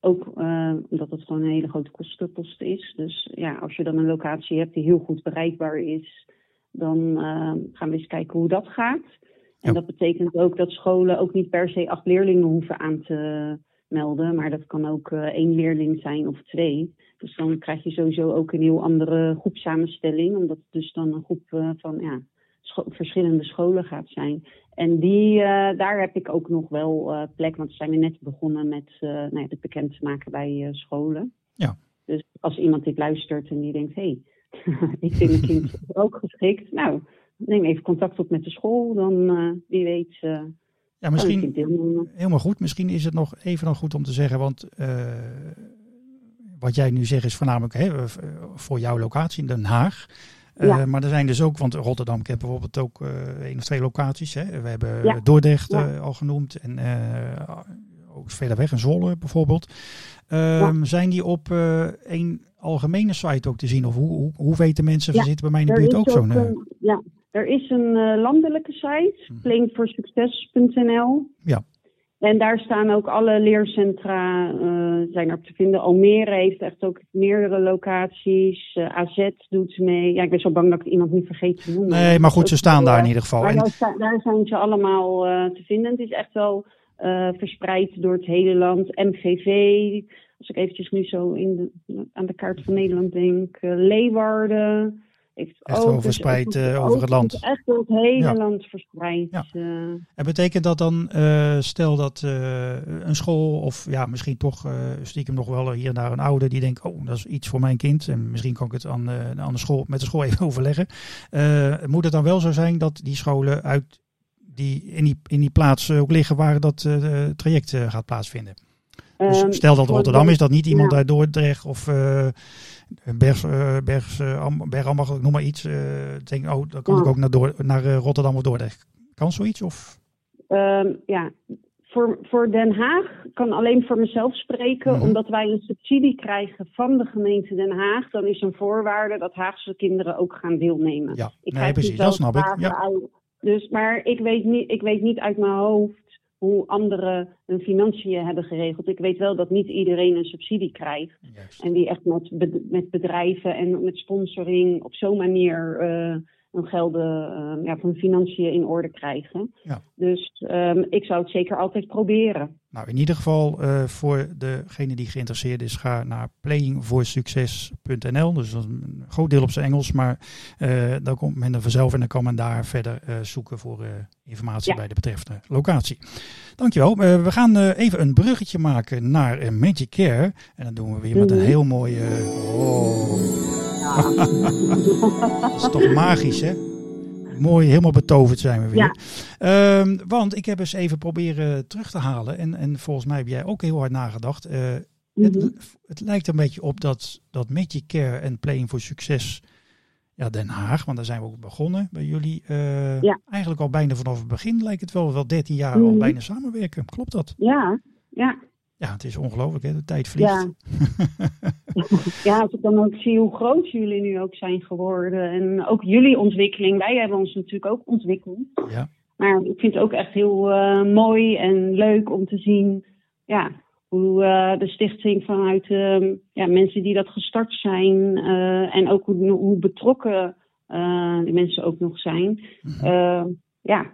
S2: Ook uh, omdat het gewoon een hele grote kostenpost is. Dus ja, als je dan een locatie hebt die heel goed bereikbaar is, dan uh, gaan we eens kijken hoe dat gaat. En dat betekent ook dat scholen ook niet per se acht leerlingen hoeven aan te melden, maar dat kan ook uh, één leerling zijn of twee. Dus dan krijg je sowieso ook een heel andere groepsamenstelling, omdat het dus dan een groep uh, van ja, scho verschillende scholen gaat zijn. En die, uh, daar heb ik ook nog wel plek, want we zijn we net begonnen met nou ja, het bekend te maken bij scholen.
S1: Ja.
S2: Dus als iemand dit luistert en die denkt, hé, hey, *laughs* ik vind mijn kind ook geschikt, nou, neem even contact op met de school, dan uh, wie weet. Uh,
S1: ja, misschien helemaal goed. Misschien is het nog even nog goed om te zeggen, want uh, wat jij nu zegt is voornamelijk hè, voor jouw locatie in Den Haag. Ja. Maar er zijn dus ook, want Rotterdam kent bijvoorbeeld ook één of twee locaties. Hè. We hebben ja. Dordrecht ja. al genoemd en ook verder weg in Zwolle bijvoorbeeld. Um, zijn die op één algemene site ook te zien? Of hoe, hoe, hoe weten mensen, we zitten bij mij in de buurt ook, ook zo'n...
S2: ja, er is een uh, landelijke site, mm. playingforsucces.nl.
S1: Ja.
S2: En daar staan ook alle leercentra uh, zijn er te vinden. Almere heeft echt ook meerdere locaties. Uh, eh, AZ doet mee. Ja, ik ben zo bang dat ik iemand niet vergeet te noemen.
S1: Nee, maar goed, ze staan daar in ieder geval.
S2: Maar daar, daar, zijn ze allemaal uh, te vinden. Het is echt wel verspreid door het hele land. MGV, als ik eventjes nu zo in de, aan de kaart van Nederland denk, Leeuwarden.
S1: Heeft echt wel verspreid dus over het land.
S2: Echt door het hele land verspreid. Ja.
S1: en betekent dat dan, stel dat een school of ja, misschien toch stiekem nog wel hier en daar een ouder die denkt, oh dat is iets voor mijn kind en misschien kan ik het aan, aan de school, met de school *laughs* even overleggen. moet het dan wel zo zijn dat die scholen uit die in die, in die plaats ook liggen waar dat traject gaat plaatsvinden. Dus ehm, stel dat Rotterdam is, dat niet iemand uit Dordrecht of uh, Bergs, uh, Bergs, uh, noem maar iets. denk, oh, dan kan ik ook naar, Door, naar Rotterdam of Dordrecht. Kan zoiets? Of?
S2: Um, ja, voor, voor Den Haag kan alleen voor mezelf spreken, mhm. omdat wij een subsidie krijgen van de gemeente Den Haag. Dan is een voorwaarde dat Haagse kinderen ook gaan deelnemen.
S1: Ja, ik nee, precies, dat snap ik. Ja.
S2: Dus, maar ik weet, niet, ik weet niet uit mijn hoofd hoe anderen hun financiën hebben geregeld. Ik weet wel dat niet iedereen een subsidie krijgt. En die echt met, met bedrijven en met sponsoring op zo'n manier uh, hun gelden, uh, ja, van financiën in orde krijgen. Ja. Dus um, ik zou het zeker altijd proberen.
S1: Nou, in ieder geval uh, voor degene die geïnteresseerd is, ga naar playingforsucces.nl. Dus dat is een groot deel op zijn Engels, maar uh, dan komt men er vanzelf en dan kan men daar verder uh, zoeken voor informatie bij de betreffende locatie. Dankjewel. we gaan even een bruggetje maken naar Magic Care. En dat doen we weer met een mhm. heel mooie... Oh. *laughs* dat is toch magisch, hè? Mooi, helemaal betoverd zijn we weer. Ehm, want ik heb eens even proberen terug te halen. En, en volgens mij heb jij ook heel hard nagedacht. Uh, het, mhm. het, lijkt een beetje op dat, dat Magic Care en Playing for Succes. Ja, Den Haag, want daar zijn we ook begonnen bij jullie. Uh, ja. Eigenlijk al bijna vanaf het begin lijkt het wel, wel 13 jaar al mhm. bijna samenwerken. Klopt dat?
S2: Ja, ja.
S1: Ja, het is ongelooflijk, hè? De tijd vliegt.
S2: Ja. *laughs* ja, als ik dan ook zie hoe groot jullie nu ook zijn geworden. En ook jullie ontwikkeling. Wij hebben ons natuurlijk ook ontwikkeld. Ja. Maar ik vind het ook echt heel uh, mooi en leuk om te zien ja, hoe uh, de stichting vanuit uh, ja, mensen die dat gestart zijn. Eh, en ook hoe, hoe betrokken die mensen ook nog zijn. Mhm. ja,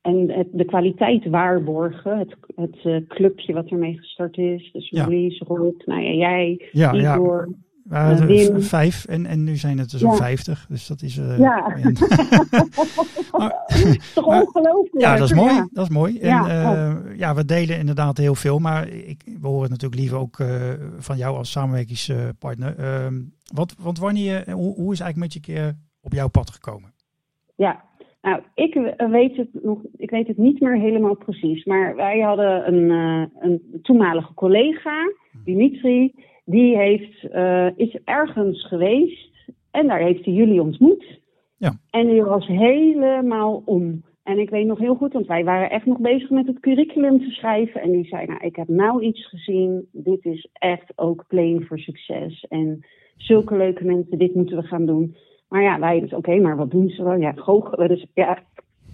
S2: en het, de kwaliteit waarborgen. Het, het uh, clubje wat ermee gestart is. Dus Marlies, ja. Rob, nou ja, jij, ja, Igor.
S1: Ja. Uh, vijf en, en nu zijn het er zo'n vijftig. Dus dat is. Uh, ja. *laughs* *laughs*
S2: maar, toch ongelooflijk.
S1: Ja, dat is mooi. Dat is mooi. En ja, ja, we delen inderdaad heel veel. Maar ik, we horen natuurlijk liever ook van jou als samenwerkingspartner. Ehm, wat, want wanneer, hoe, hoe is eigenlijk met je keer op jouw pad gekomen?
S2: Ja, nou, ik weet het nog, ik weet het niet meer helemaal precies. Maar wij hadden een, uh, een toenmalige collega, Dimitri, die heeft, uh, is ergens geweest en daar heeft hij jullie ontmoet. Ja. En die was helemaal om. En ik weet nog heel goed, want wij waren echt nog bezig met het curriculum te schrijven. En die zei, nou, ik heb nou iets gezien. Dit is echt ook playing voor succes. En zulke leuke mensen, dit moeten we gaan doen. Maar ja, wij dus oké, maar wat doen ze dan? Ja, goochelen. Dus ja,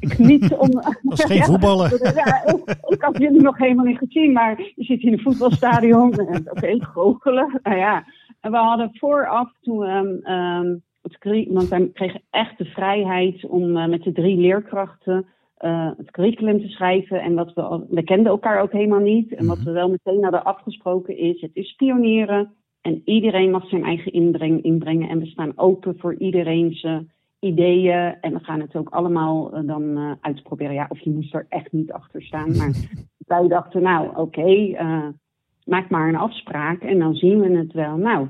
S2: ik niet om. *laughs*
S1: Dat is geen voetballen.
S2: Ja, ik, *laughs* had jullie nog helemaal niet gezien, maar je zit in een voetbalstadion. Oké, okay, goochelen. Nou ja, en we hadden vooraf toen. Um, het, want wij kregen echt de vrijheid om uh, met de drie leerkrachten uh, het curriculum te schrijven. En wat we, we kenden elkaar ook helemaal niet. En wat mhm. we wel meteen hadden afgesproken is: het is pionieren. En iedereen mag zijn eigen inbreng, inbrengen. En we staan open voor iedereen's ideeën. En we gaan het ook allemaal uh, dan uh, uitproberen. Ja, of je moest er echt niet achter staan. *laughs* Maar wij dachten, nou oké, okay, uh, maak maar een afspraak en dan zien we het wel. Nou,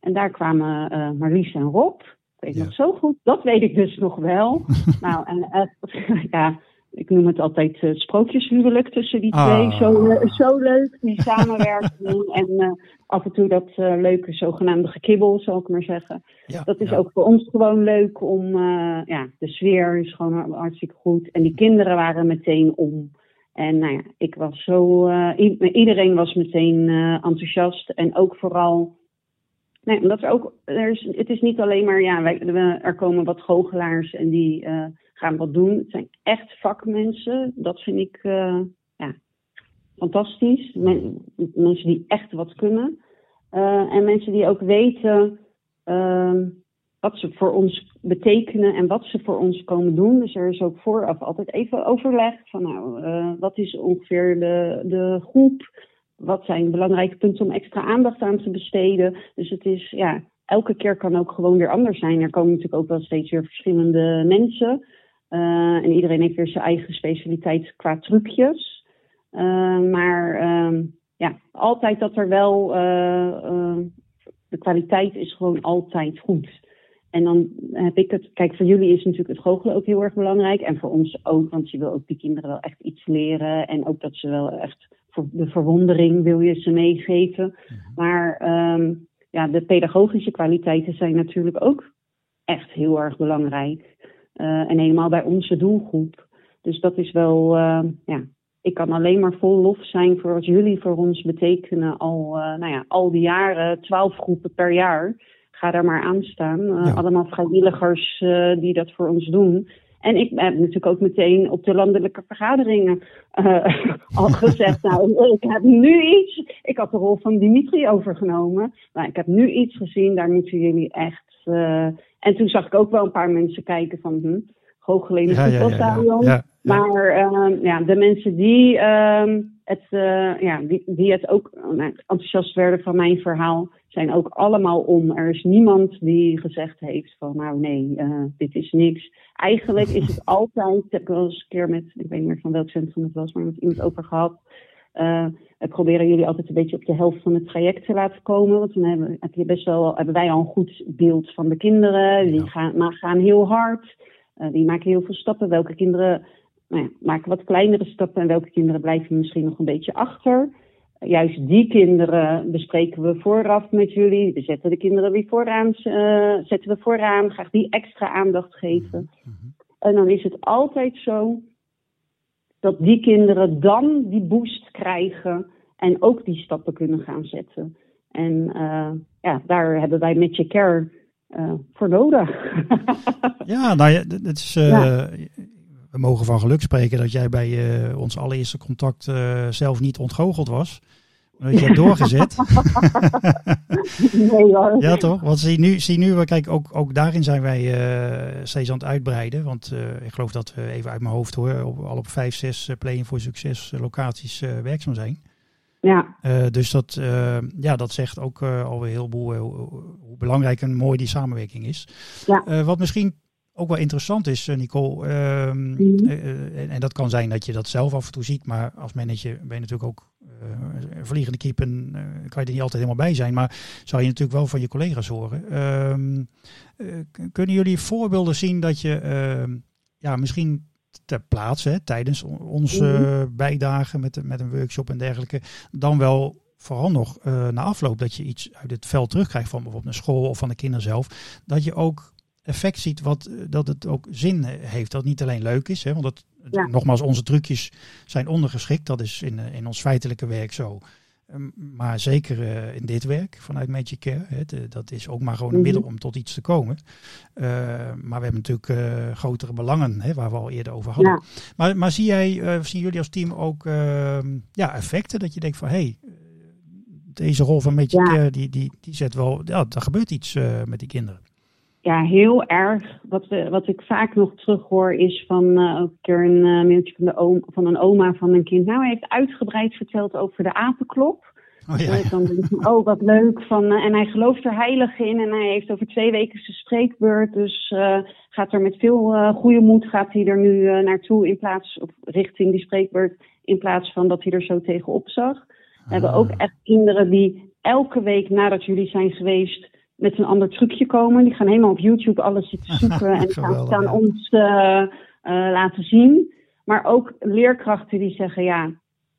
S2: en daar kwamen Marlies en Rob. Ik weet ja. nog zo goed. Dat weet ik dus nog wel. *laughs* nou, en *laughs* ja, ik noem het altijd uh, sprookjeshuwelijk tussen die twee. Ah. Zo, uh, zo leuk, die samenwerking. *laughs* en uh, af en toe dat leuke zogenaamde gekibbel, zal ik maar zeggen. Ja, dat is ook voor ons gewoon leuk om, ja, de sfeer is gewoon hartstikke goed. En die kinderen waren meteen om. En nou ja, ik was zo, iedereen was meteen enthousiast. En ook vooral, nee, omdat er ook, er is, het is niet alleen maar, ja, wij, er komen wat goochelaars en die gaan wat doen. Het zijn echt vakmensen. Dat vind ik uh, ja, fantastisch. mensen die echt wat kunnen. Uh, en mensen die ook weten uh, wat ze voor ons betekenen en wat ze voor ons komen doen. Dus er is ook vooraf altijd even overleg van nou, uh, wat is ongeveer de, de groep? wat zijn belangrijke punten om extra aandacht aan te besteden. Dus het is, ja, elke keer kan ook gewoon weer anders zijn. Er komen natuurlijk ook wel steeds weer verschillende mensen. Uh, en iedereen heeft weer zijn eigen specialiteit qua trucjes. Uh, maar uh, ja, altijd dat er wel. de kwaliteit is gewoon altijd goed. En dan heb ik het. Kijk, voor jullie is natuurlijk het goochelen ook heel erg belangrijk. En voor ons ook, want je wil ook die kinderen wel echt iets leren. En ook dat ze wel echt. De verwondering wil je ze meegeven. Mhm. Maar um, ja, de pedagogische kwaliteiten zijn natuurlijk ook echt heel erg belangrijk. Uh, en helemaal bij onze doelgroep. Dus dat is wel, uh, ja, ik kan alleen maar vol lof zijn voor wat jullie voor ons betekenen al, uh, nou ja, al die jaren, twaalf groepen per jaar. Ga daar maar aan staan. Ja. Allemaal vrijwilligers die dat voor ons doen. En ik heb natuurlijk ook meteen op de landelijke vergaderingen uh, *laughs* al gezegd, nou, ik heb nu iets. Ik had de rol van Dimitri overgenomen. Maar ik heb nu iets gezien, daar moeten jullie echt. Uh, en toen zag ik ook wel een paar mensen kijken van, hm, ja, voetbalstadion. Ja, ja, maar uh, ja, de mensen die, uh, het, uh, ja, die, die het ook enthousiast werden van mijn verhaal, zijn ook allemaal om. Er is niemand die gezegd heeft van nou nee, uh, dit is niks. Eigenlijk is het *laughs* altijd, ik heb wel eens een keer met, ik weet niet meer van welk centrum het was, maar met iemand over gehad. Uh, we proberen jullie altijd een beetje op de helft van het traject te laten komen. Want dan hebben, heb je best wel, hebben wij al een goed beeld van de kinderen. Die gaan, maar gaan heel hard. Uh, die maken heel veel stappen. Welke kinderen nou ja, maken wat kleinere stappen en welke kinderen blijven misschien nog een beetje achter juist die kinderen bespreken we vooraf met jullie. We zetten de kinderen weer vooraan, uh, zetten we vooraan, graag die extra aandacht geven. En dan is het altijd zo dat die kinderen dan die boost krijgen en ook die stappen kunnen gaan zetten. En uh, ja, daar hebben wij met je care uh, voor nodig. *laughs*
S1: ja, nou ja, het is. Ja we mogen van geluk spreken dat jij bij uh, ons allereerste contact uh, zelf niet ontgoocheld was. Dat je hebt doorgezet.
S2: nee hoor.
S1: Ja toch? Want zie nu, zie nu kijk, ook, ook daarin zijn wij uh, steeds aan het uitbreiden. Want ik geloof dat we even uit mijn hoofd hoor, op, al op vijf, zes Playing voor Succes locaties werkzaam zijn.
S2: Ja.
S1: dus dat, ja, dat zegt ook alweer heel veel hoe belangrijk en mooi die samenwerking is.
S2: Ja.
S1: wat misschien ook wel interessant is, eh, Nicole. Ehm, mhm. eh, eh, en, dat kan zijn dat je dat zelf af en toe ziet, maar als manager ben je natuurlijk ook uh, vliegende keep en kan je er niet altijd helemaal bij zijn. Maar zou je natuurlijk wel van je collega's horen. Ehm, kunnen jullie voorbeelden zien dat je ehm, ja, misschien ter plaatse, hè, tijdens onze mm bijdagen met, met een workshop en dergelijke, dan wel vooral nog na afloop dat je iets uit het veld terugkrijgt van bijvoorbeeld een school of van de kinderen zelf, dat je ook effect ziet wat, eh, dat het ook zin heeft. Dat het niet alleen leuk is, hè, want dat, nogmaals, onze trucjes zijn ondergeschikt. Dat is in, eh, in ons feitelijke werk zo. Ehm, maar zeker uh, in dit werk vanuit Magic Care, hè, dat is ook maar gewoon een middel mhm. om tot iets te komen. Uh, maar we hebben natuurlijk uh, grotere belangen, hè, waar we al eerder over hadden. Maar, maar zie jij, zien jullie als team ook ehm, ja, effecten dat je denkt van hé, hey, deze rol van Magic Care, die, die, die zet wel, ja, er gebeurt iets met die kinderen
S2: ja, heel erg. Wat, we, wat ik vaak nog terughoor is van uh, ook een keer een uh, mailtje van, de oom, van een oma van een kind. Nou, hij heeft uitgebreid verteld over de apenklop. Oh, ja, ja. Dan denk ik, oh, wat leuk. Van, uh, en hij gelooft er heilig in en hij heeft over twee weken zijn spreekbeurt. Dus gaat er met veel goede moed gaat hij er nu naartoe in plaats, of richting die spreekbeurt, in plaats van dat hij er zo tegenop zag. We hebben ook echt kinderen die elke week nadat jullie zijn geweest met een ander trucje komen. Die gaan helemaal op YouTube alles zitten *laughs* zoeken en gaan, gaan ons uh, uh, laten zien. Maar ook leerkrachten die zeggen, ja,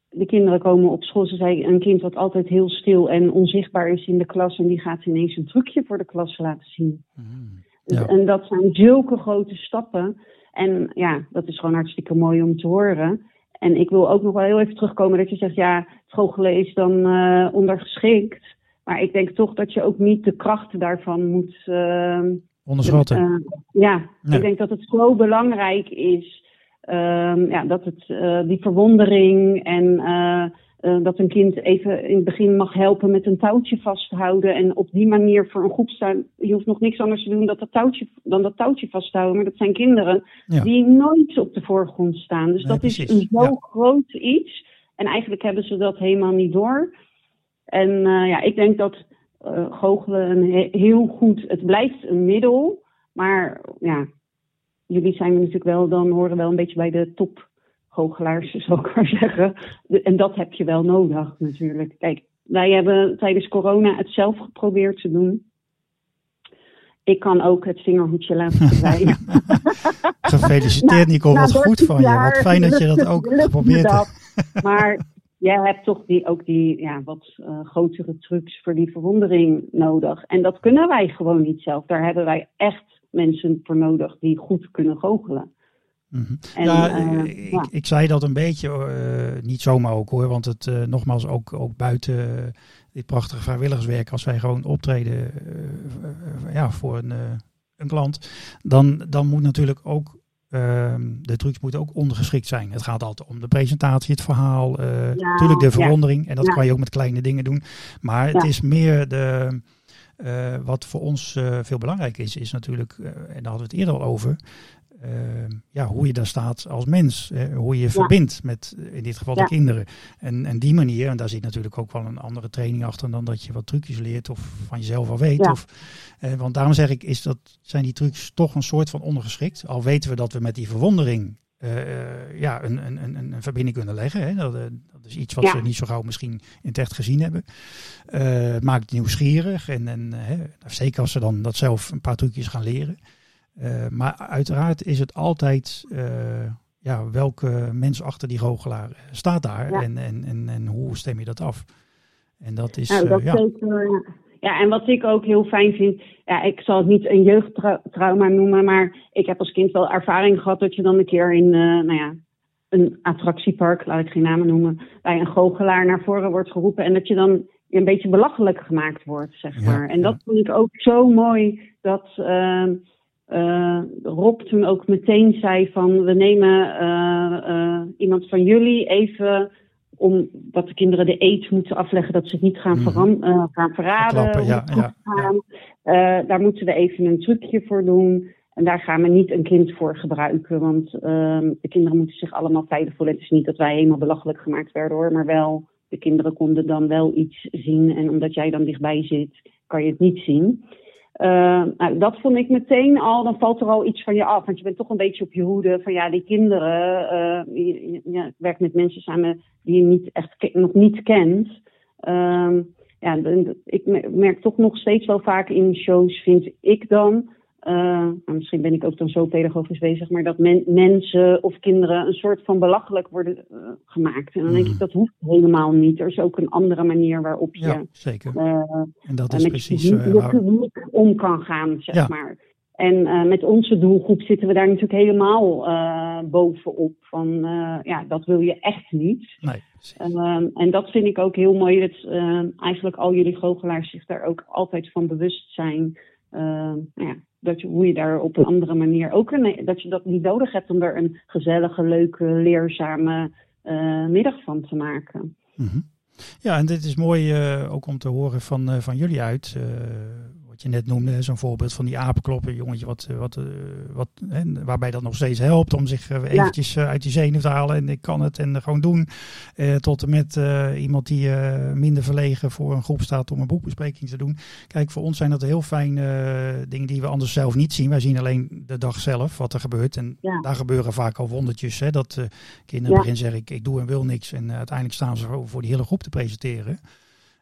S2: de kinderen komen op school. Ze zei een kind wat altijd heel stil en onzichtbaar is in de klas. En die gaat ineens een trucje voor de klas laten zien. Mm, dus, en dat zijn zulke grote stappen. En ja, dat is gewoon hartstikke mooi om te horen. En ik wil ook nog wel heel even terugkomen dat je zegt, ja, is dan uh, ondergeschikt. Maar ik denk toch dat je ook niet de krachten daarvan moet. Uh,
S1: Onderschatten. Uh,
S2: ja, ik denk dat het zo belangrijk is. Uh, ja, dat het uh, die verwondering en dat een kind even in het begin mag helpen met een touwtje vasthouden. En op die manier voor een groep staan. Je hoeft nog niks anders te doen dan dat touwtje, dan dat touwtje vasthouden. Maar dat zijn kinderen die nooit op de voorgrond staan. Dus dat is een zo groot iets. En eigenlijk hebben ze dat helemaal niet door. En ja, ik denk dat goochelen een heel goed, het blijft een middel, maar ja, jullie zijn natuurlijk wel, dan horen wel een beetje bij de top goochelaars, *laughs* zou ik maar zeggen. En dat heb je wel nodig natuurlijk. Kijk, wij hebben tijdens corona het zelf geprobeerd te doen. Ik kan ook het vingerhoedje laten *laughs* verdwijnen.
S1: Gefeliciteerd Nico, *laughs* wat goed van je. Wat fijn dat je dat ook geprobeerd hebt.
S2: Maar jij hebt toch die, ook die ja, wat uh, grotere trucs voor die verwondering nodig. En dat kunnen wij gewoon niet zelf. Daar hebben wij echt mensen voor nodig die goed kunnen goochelen.
S1: Mhm. ja, uh, ik, ik, zei dat een beetje, uh, niet zomaar ook hoor, want het uh, nogmaals ook, ook buiten dit prachtige vrijwilligerswerk, als wij gewoon optreden ja, voor een, een klant, dan, dan moet natuurlijk ook ehm, de trucs moeten ook ondergeschikt zijn. Het gaat altijd om de presentatie, het verhaal, ja, natuurlijk de verwondering. En dat kan je ook met kleine dingen doen. Maar het is meer de, wat voor ons veel belangrijk is, is natuurlijk, en daar hadden we het eerder al over, Ehm, ja, hoe je daar staat als mens. Hè, hoe je je verbindt met in dit geval de kinderen. En, en die manier, en daar zit natuurlijk ook wel een andere training achter dan dat je wat trucjes leert of van jezelf al weet. Of, eh, want daarom zeg ik, is dat, zijn die trucs toch een soort van ondergeschikt. Al weten we dat we met die verwondering uh, ja, een, een, een, een, verbinding kunnen leggen. Hè. Dat, uh, dat, is iets wat ja. ze niet zo gauw misschien in het echt gezien hebben. Uh, het maakt nieuwsgierig. En, en zeker als ze dan dat zelf een paar trucjes gaan leren. Uh, maar uiteraard is het altijd uh, ja, welke mens achter die goochelaar staat daar ja. en, en, en, en hoe stem je dat af? En dat is.
S2: Nou, dat
S1: uh, ja.
S2: Zeker, ja, en wat ik ook heel fijn vind, ja, ik zal het niet een jeugdtrauma noemen, maar ik heb als kind wel ervaring gehad dat je dan een keer in, nou ja, een attractiepark, laat ik geen namen noemen, bij een goochelaar naar voren wordt geroepen en dat je dan een beetje belachelijk gemaakt wordt, zeg maar. en dat vond ik ook zo mooi dat ehm, uh, Rob toen ook meteen zei van we nemen uh, uh, iemand van jullie even om dat de kinderen de eet moeten afleggen dat ze het niet gaan, mm. gaan verraden.
S1: Ja, ja,
S2: ja. daar moeten we even een trucje voor doen. En daar gaan we niet een kind voor gebruiken. Want ehm, de kinderen moeten zich allemaal veilig voelen. Het is niet dat wij helemaal belachelijk gemaakt werden hoor. Maar wel, de kinderen konden dan wel iets zien. En omdat jij dan dichtbij zit, kan je het niet zien. Uh, nou, dat vond ik meteen al, dan valt er al iets van je af. Want je bent toch een beetje op je hoede van ja, die kinderen. Uh, je, je, werkt met mensen samen die je niet echt nog niet kent. Uh, ja, ik merk toch nog steeds wel vaak in shows, vind ik dan, uh, misschien ben ik ook dan zo pedagogisch bezig, maar dat men, mensen of kinderen een soort van belachelijk worden uh, gemaakt. En dan denk ik, mm. dat hoeft helemaal niet. Er is ook een andere manier waarop je
S1: ja, zeker. Uh, en dat is precies
S2: je om kan gaan, zeg ja. maar. En met onze doelgroep zitten we daar natuurlijk helemaal bovenop. Van ja, dat wil je echt niet.
S1: Nee,
S2: en dat vind ik ook heel mooi. Dat eigenlijk al jullie goochelaars zich daar ook altijd van bewust zijn. nou ja, dat je, hoe je daar op een andere manier ook een, dat je dat niet nodig hebt om er een gezellige, leuke, leerzame uh, middag van te maken.
S1: Mm -hmm. Ja, en dit is mooi uh, ook om te horen van, uh, van jullie uit wat je net noemde, zo'n voorbeeld van die apenkloppen, jongetje wat, eh, wat, eh, wat, hè, waarbij dat nog steeds helpt om zich eh, eventjes ja. uit die zenuw te halen en ik kan het en gewoon doen. tot en met iemand die minder verlegen voor een groep staat om een boekbespreking te doen. Kijk, voor ons zijn dat heel fijne dingen die we anders zelf niet zien. Wij zien alleen de dag zelf wat er gebeurt en ja. daar gebeuren vaak al wondertjes. Hè, dat kinderen ja. begin zeggen ik, ik doe en wil niks en uiteindelijk staan ze voor die hele groep te presenteren.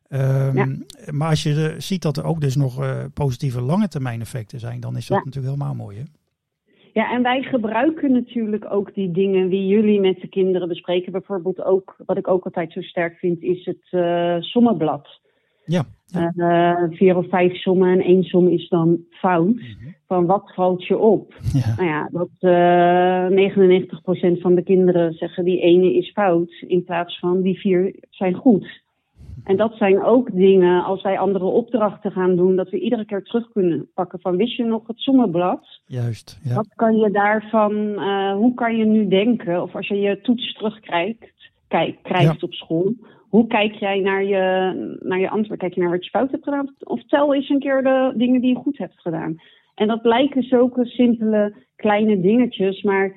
S1: Um, ja. Maar als je ziet dat er ook dus nog uh, positieve lange termijn effecten zijn, dan is dat ja. natuurlijk helemaal mooi. Hè?
S2: Ja, en wij gebruiken natuurlijk ook die dingen die jullie met de kinderen bespreken. Bijvoorbeeld ook, wat ik ook altijd zo sterk vind, is het uh, sommenblad.
S1: Ja. ja.
S2: Uh, vier of vijf sommen en één som is dan fout. Mm -hmm. Van wat valt je op?
S1: Ja.
S2: Nou ja, dat uh, 99% van de kinderen zeggen die ene is fout. In plaats van die vier zijn goed. En dat zijn ook dingen, als wij andere opdrachten gaan doen, dat we iedere keer terug kunnen pakken van wist je nog het sommenblad?
S1: Juist. Ja.
S2: Wat kan je daarvan, uh, hoe kan je nu denken? Of als je je toets terugkrijgt, kijk, krijgt ja. op school, hoe kijk jij naar je, naar je antwoord? Kijk je naar wat je fout hebt gedaan? Of tel eens een keer de dingen die je goed hebt gedaan. En dat lijken zulke simpele kleine dingetjes, maar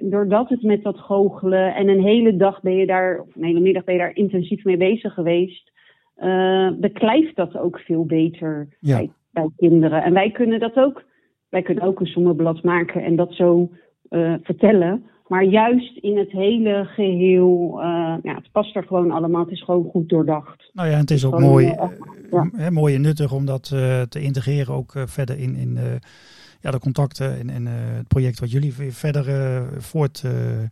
S2: doordat het met dat goochelen en een hele dag ben je daar, of een hele middag ben je daar intensief mee bezig geweest, uh, beklijft dat ook veel beter bij, bij, kinderen. En wij kunnen dat ook, wij kunnen ook een sommenblad maken en dat zo uh, vertellen. Maar juist in het hele geheel, uh, ja, het past er gewoon allemaal. Het is gewoon goed doordacht.
S1: Nou ja, het is ook mooi, ja. mooi en nuttig om dat te integreren ook verder in, in ja, de contacten en, en het project wat jullie verder voortvoeren.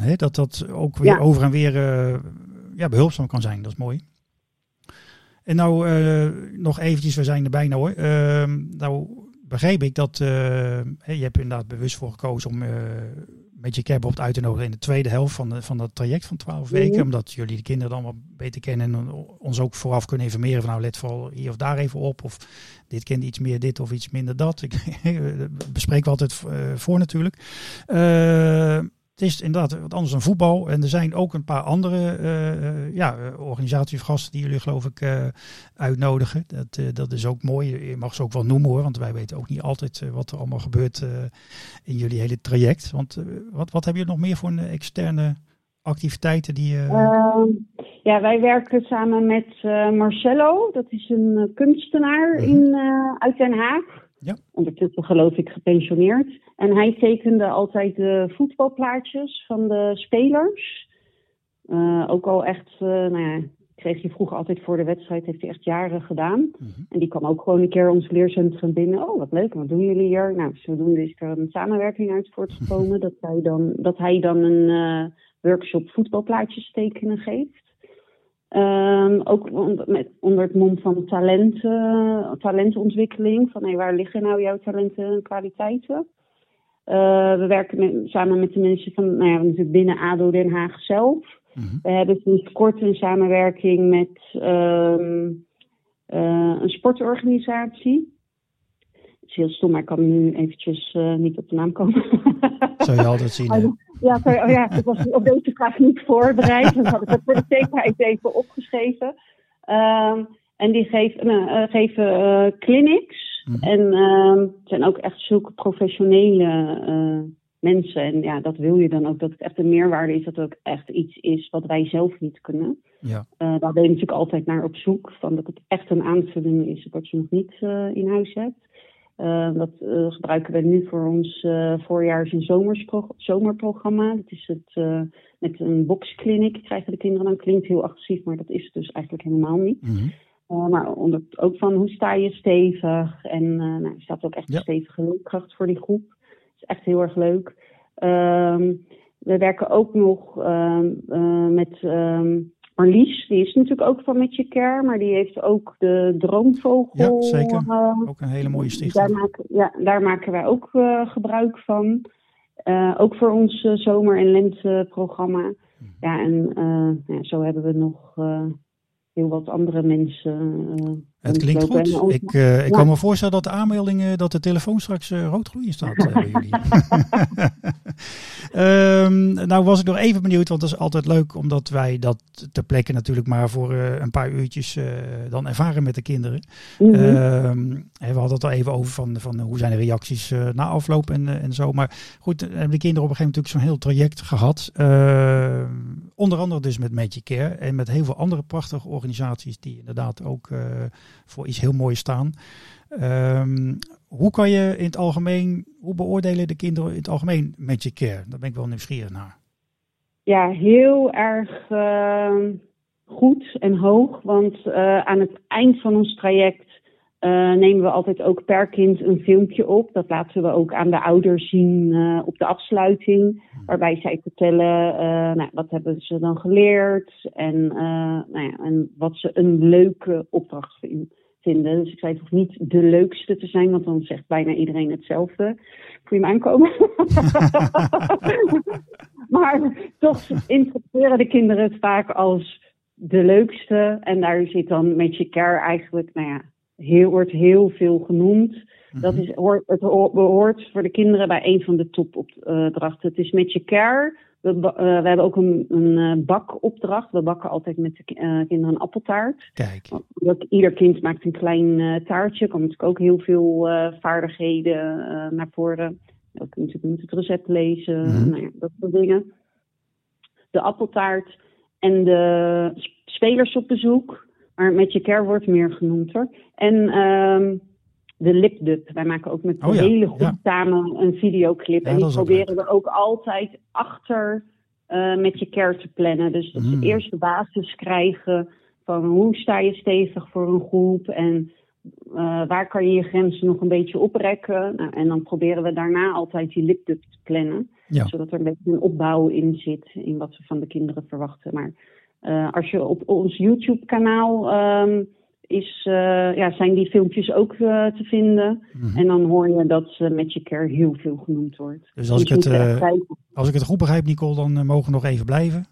S1: Hè? Dat dat ook weer over en weer ja, behulpzaam kan zijn. Dat is mooi. En nou nog eventjes, we zijn er bijna hoor. Uh, nou begreep ik dat uh, je hebt inderdaad bewust voor gekozen om uh, met je op uit te nodigen in de tweede helft van, de, van dat traject van 12 weken. Mhm. Omdat jullie de kinderen dan wat beter kennen en ons ook vooraf kunnen informeren van nou let vooral hier of daar even op. Of dit kind iets meer dit of iets minder dat. Ik *laughs* bespreek we altijd voor natuurlijk. Het is inderdaad wat anders dan voetbal. En er zijn ook een paar andere uh, ja, organisaties of gasten die jullie geloof ik uh, uitnodigen. Dat, uh, dat is ook mooi. Je mag ze ook wel noemen hoor. Want wij weten ook niet altijd wat er allemaal gebeurt in jullie hele traject. Want wat, wat hebben jullie nog meer voor een externe activiteiten die...
S2: Ehm, ja, wij werken samen met Marcello. Dat is een kunstenaar mhm. in, uit Den Haag. Ja. Ondertussen geloof ik gepensioneerd. En hij tekende altijd de voetbalplaatjes van de spelers. Uh, ook al echt, uh, nou ja, kreeg hij vroeger altijd voor de wedstrijd, heeft hij echt jaren gedaan. Mhm. En die kwam ook gewoon een keer ons leercentrum binnen. Oh, wat leuk, wat doen jullie hier? Nou, zodoende is er een samenwerking uit voortgekomen *laughs* dat hij dan, dat hij dan een uh, workshop voetbalplaatjes tekenen geeft. Um, ook onder, met, onder het mom van talenten, talentontwikkeling. Van hey, waar liggen nou jouw talenten en kwaliteiten? Uh, we werken met, samen met de mensen van, nou ja, natuurlijk binnen ADO Den Haag zelf. Mm-hmm. We hebben sinds kort een samenwerking met um, uh, een sportorganisatie. Het is heel stom, maar ik kan nu eventjes uh, niet op de naam komen. *laughs*
S1: Zou je altijd zien, hè?
S2: Ja, sorry, oh ja, ik was op deze vraag niet voorbereid. Dan had ik het voor de zekerheid even opgeschreven. Um, en die geven, uh, geven uh, clinics. Mhm. En uh, het zijn ook echt zulke professionele uh, mensen. En ja, dat wil je dan ook. Dat het echt een meerwaarde is. Dat het ook echt iets is wat wij zelf niet kunnen. Ja. daar ben je natuurlijk altijd naar op zoek. Van dat het echt een aanvulling is wat je nog niet in huis hebt. Uh, dat uh, gebruiken we nu voor ons uh, voorjaars- en zomerprogramma. Dat is het met een boxclinic krijgen de kinderen dan. Klinkt heel agressief, maar dat is het dus eigenlijk helemaal niet. Mm-hmm. maar onder, ook van hoe sta je stevig. En nou, er staat ook echt ja. een stevige leerkracht voor die groep. Dat is echt heel erg leuk. Ehm, we werken ook nog ehm, met um, Marlies, die is natuurlijk ook van Met Je Care, maar die heeft ook de Droomvogel.
S1: Ja, zeker. Uh, ook een hele mooie stichting.
S2: Daar maken, ja, daar maken wij ook uh, gebruik van. Uh, ook voor ons zomer- en lenteprogramma. Mm Ja, en ja, zo hebben we nog heel wat andere mensen
S1: het klinkt goed. Ik, uh, ik kan me voorstellen dat de aanmeldingen, dat de telefoon straks uh, rood gloeien staat uh, bij jullie. um, *laughs* nou was ik nog even benieuwd, want dat is altijd leuk, omdat wij dat ter plekke natuurlijk maar voor een paar uurtjes dan ervaren met de kinderen. Mm -hmm. um, we hadden het al even over van, van hoe zijn de reacties na afloop en, en zo. Maar goed, hebben de kinderen op een gegeven moment natuurlijk zo'n heel traject gehad. Ehm, onder andere dus met Magic Care en met heel veel andere prachtige organisaties die inderdaad ook voor iets heel moois staan. Um, hoe kan je in het algemeen, hoe beoordelen de kinderen in het algemeen Magic Care? Daar ben ik wel nieuwsgierig naar.
S2: Ja, heel erg uh, goed en hoog. Want uh, aan het eind van ons traject uh, nemen we altijd ook per kind een filmpje op. Dat laten we ook aan de ouders zien op de afsluiting. Waarbij zij vertellen, nou, wat hebben ze dan geleerd en, nou ja, en wat ze een leuke opdracht vinden. Dus ik zei, hoeft niet de leukste te zijn, want dan zegt bijna iedereen hetzelfde. Voel je me aankomen? *laughs* maar toch interpreteren de kinderen het vaak als de leukste. En daar zit dan met je care eigenlijk, nou heel, wordt heel veel genoemd. Dat is, hoort, het behoort voor de kinderen bij een van de topopdrachten. Het is met je care We, we hebben ook een, een bakopdracht. We bakken altijd met de kinderen een appeltaart.
S1: Kijk.
S2: Ieder kind maakt een klein taartje. Er komen natuurlijk ook heel veel vaardigheden naar voren. Je natuurlijk moet het recept lezen, mm nou ja, dat soort dingen. De appeltaart en de spelers op bezoek. Maar met je care wordt meer genoemd hoor. En um, de lipdub. Wij maken ook met oh, hele goed samen een videoclip. en die proberen we ook altijd achter uh, met je care te plannen. Dus dat ze mm. eerst de basis krijgen van hoe sta je stevig voor een groep en uh, waar kan je je grenzen nog een beetje oprekken. Nou, en dan proberen we daarna altijd die lipdub te plannen. Zodat er een beetje een opbouw in zit in wat we van de kinderen verwachten. Maar uh, als je op ons YouTube kanaal um, is, uh, ja, zijn die filmpjes ook uh, te vinden. Mhm. En dan hoor je dat Magic Care heel veel genoemd wordt.
S1: Dus als, ik het, als ik het goed begrijp, Nicole, dan mogen we nog even blijven.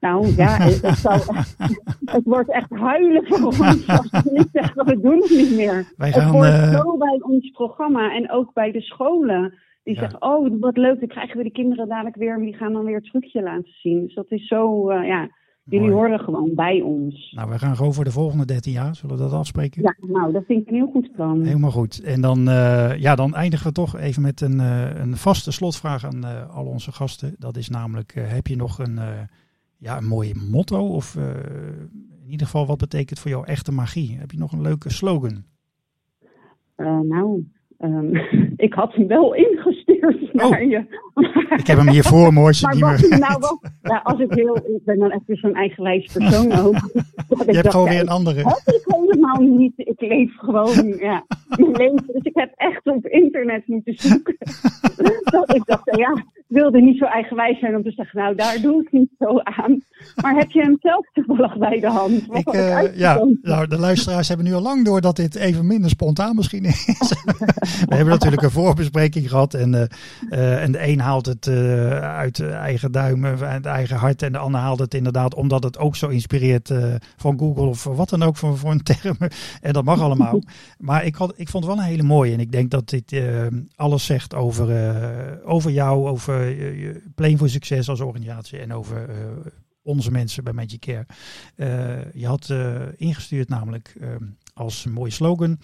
S2: Nou ja, *laughs* het, *laughs* het wordt echt huilen voor ons als *laughs* we niet zeggen, we doen het niet meer. Wij gaan, het hoort zo bij ons programma en ook bij de scholen. Die zeggen, oh wat leuk, dan krijgen we de kinderen dadelijk weer. En die gaan dan weer het trucje laten zien. Dus dat is zo, ja, Jullie horen gewoon bij ons.
S1: Nou, we gaan gewoon voor de volgende 13 jaar. Zullen we dat afspreken?
S2: Ja, nou, dat vind ik een heel goed plan.
S1: Helemaal goed. En dan, uh, ja, dan eindigen we toch even met een, uh, een vaste slotvraag aan uh, al onze gasten. Dat is namelijk, heb je nog een, ja, een mooi motto? Of in ieder geval, wat betekent voor jou echte magie? Heb je nog een leuke slogan?
S2: nou, um, *laughs* ik had hem wel oh. naar je.
S1: Ik heb hem hier voor me,
S2: maar niet meer nou ja, als ik heel, ik ben dan echt zo'n eigenwijs persoon ook. *laughs*
S1: Je hebt gewoon weer een andere.
S2: Heb ik helemaal niet. Ik leef gewoon, *laughs* ja, mijn leven. Dus ik heb echt op internet moeten zoeken. *laughs* dat ik dacht, ja, wilde niet zo eigenwijs zijn om te zeggen, nou, daar doe ik niet zo aan. Maar heb je hem zelf toevallig bij de hand?
S1: Ik, uh, ja, nou, de luisteraars hebben nu al lang door dat dit even minder spontaan misschien is. *laughs* We hebben natuurlijk een voorbespreking gehad en, uh, uh, en de een haalt het uit eigen duim en het eigen hart. En de ander haalt het inderdaad omdat het ook zo inspireert van Google of wat dan ook voor, voor een term. *laughs* En dat mag allemaal. *laughs* Maar ik, had, ik vond het wel een hele mooie. En ik denk dat dit alles zegt over, over jou, over je Plane voor Succes als organisatie en over onze mensen bij Magic Care. je had ingestuurd namelijk als mooie slogan: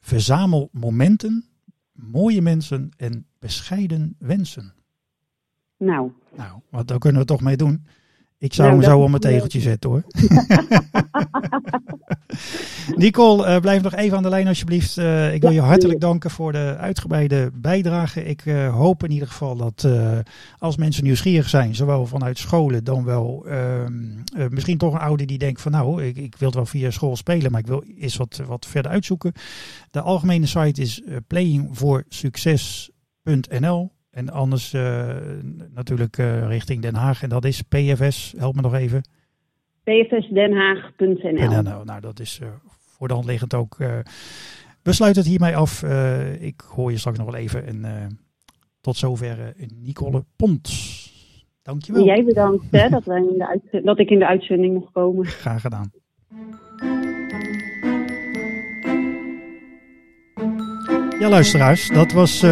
S1: verzamel momenten, mooie mensen en bescheiden wensen.
S2: Nou.
S1: Nou, wat daar kunnen we toch mee doen. Ik zou nou, hem zo om mijn tegeltje zetten hoor. *laughs* Nicole, uh, blijf nog even aan de lijn alsjeblieft. Uh, ik wil je hartelijk danken voor de uitgebreide bijdrage. Ik uh, hoop in ieder geval dat als mensen nieuwsgierig zijn, zowel vanuit scholen dan wel ehm, misschien toch een ouder die denkt van nou, ik, ik wil het wel via school spelen, maar ik wil eens wat, wat verder uitzoeken. De algemene site is playingvoorsucces.nl. En anders uh, natuurlijk uh, richting Den Haag. En dat is PFS, help me nog even.
S2: pfsdenhaag.nl
S1: Nou, dat is uh, voor de hand liggend ook. we sluiten het hiermee af. ik hoor je straks nog wel even. En tot zover Nicole Pont. Dankjewel.
S2: Jij bedankt hè, dat, wij in de dat ik in de uitzending mocht komen.
S1: Graag gedaan. Ja, luisteraars, dat was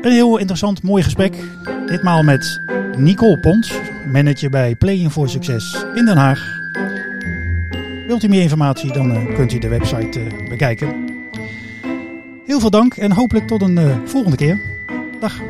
S1: een heel interessant, mooi gesprek. Ditmaal met Nicole Pons, manager bij Playing for Succes in Den Haag. Wilt u meer informatie, dan uh, kunt u de website uh, bekijken. Heel veel dank en hopelijk tot een uh, volgende keer. Dag.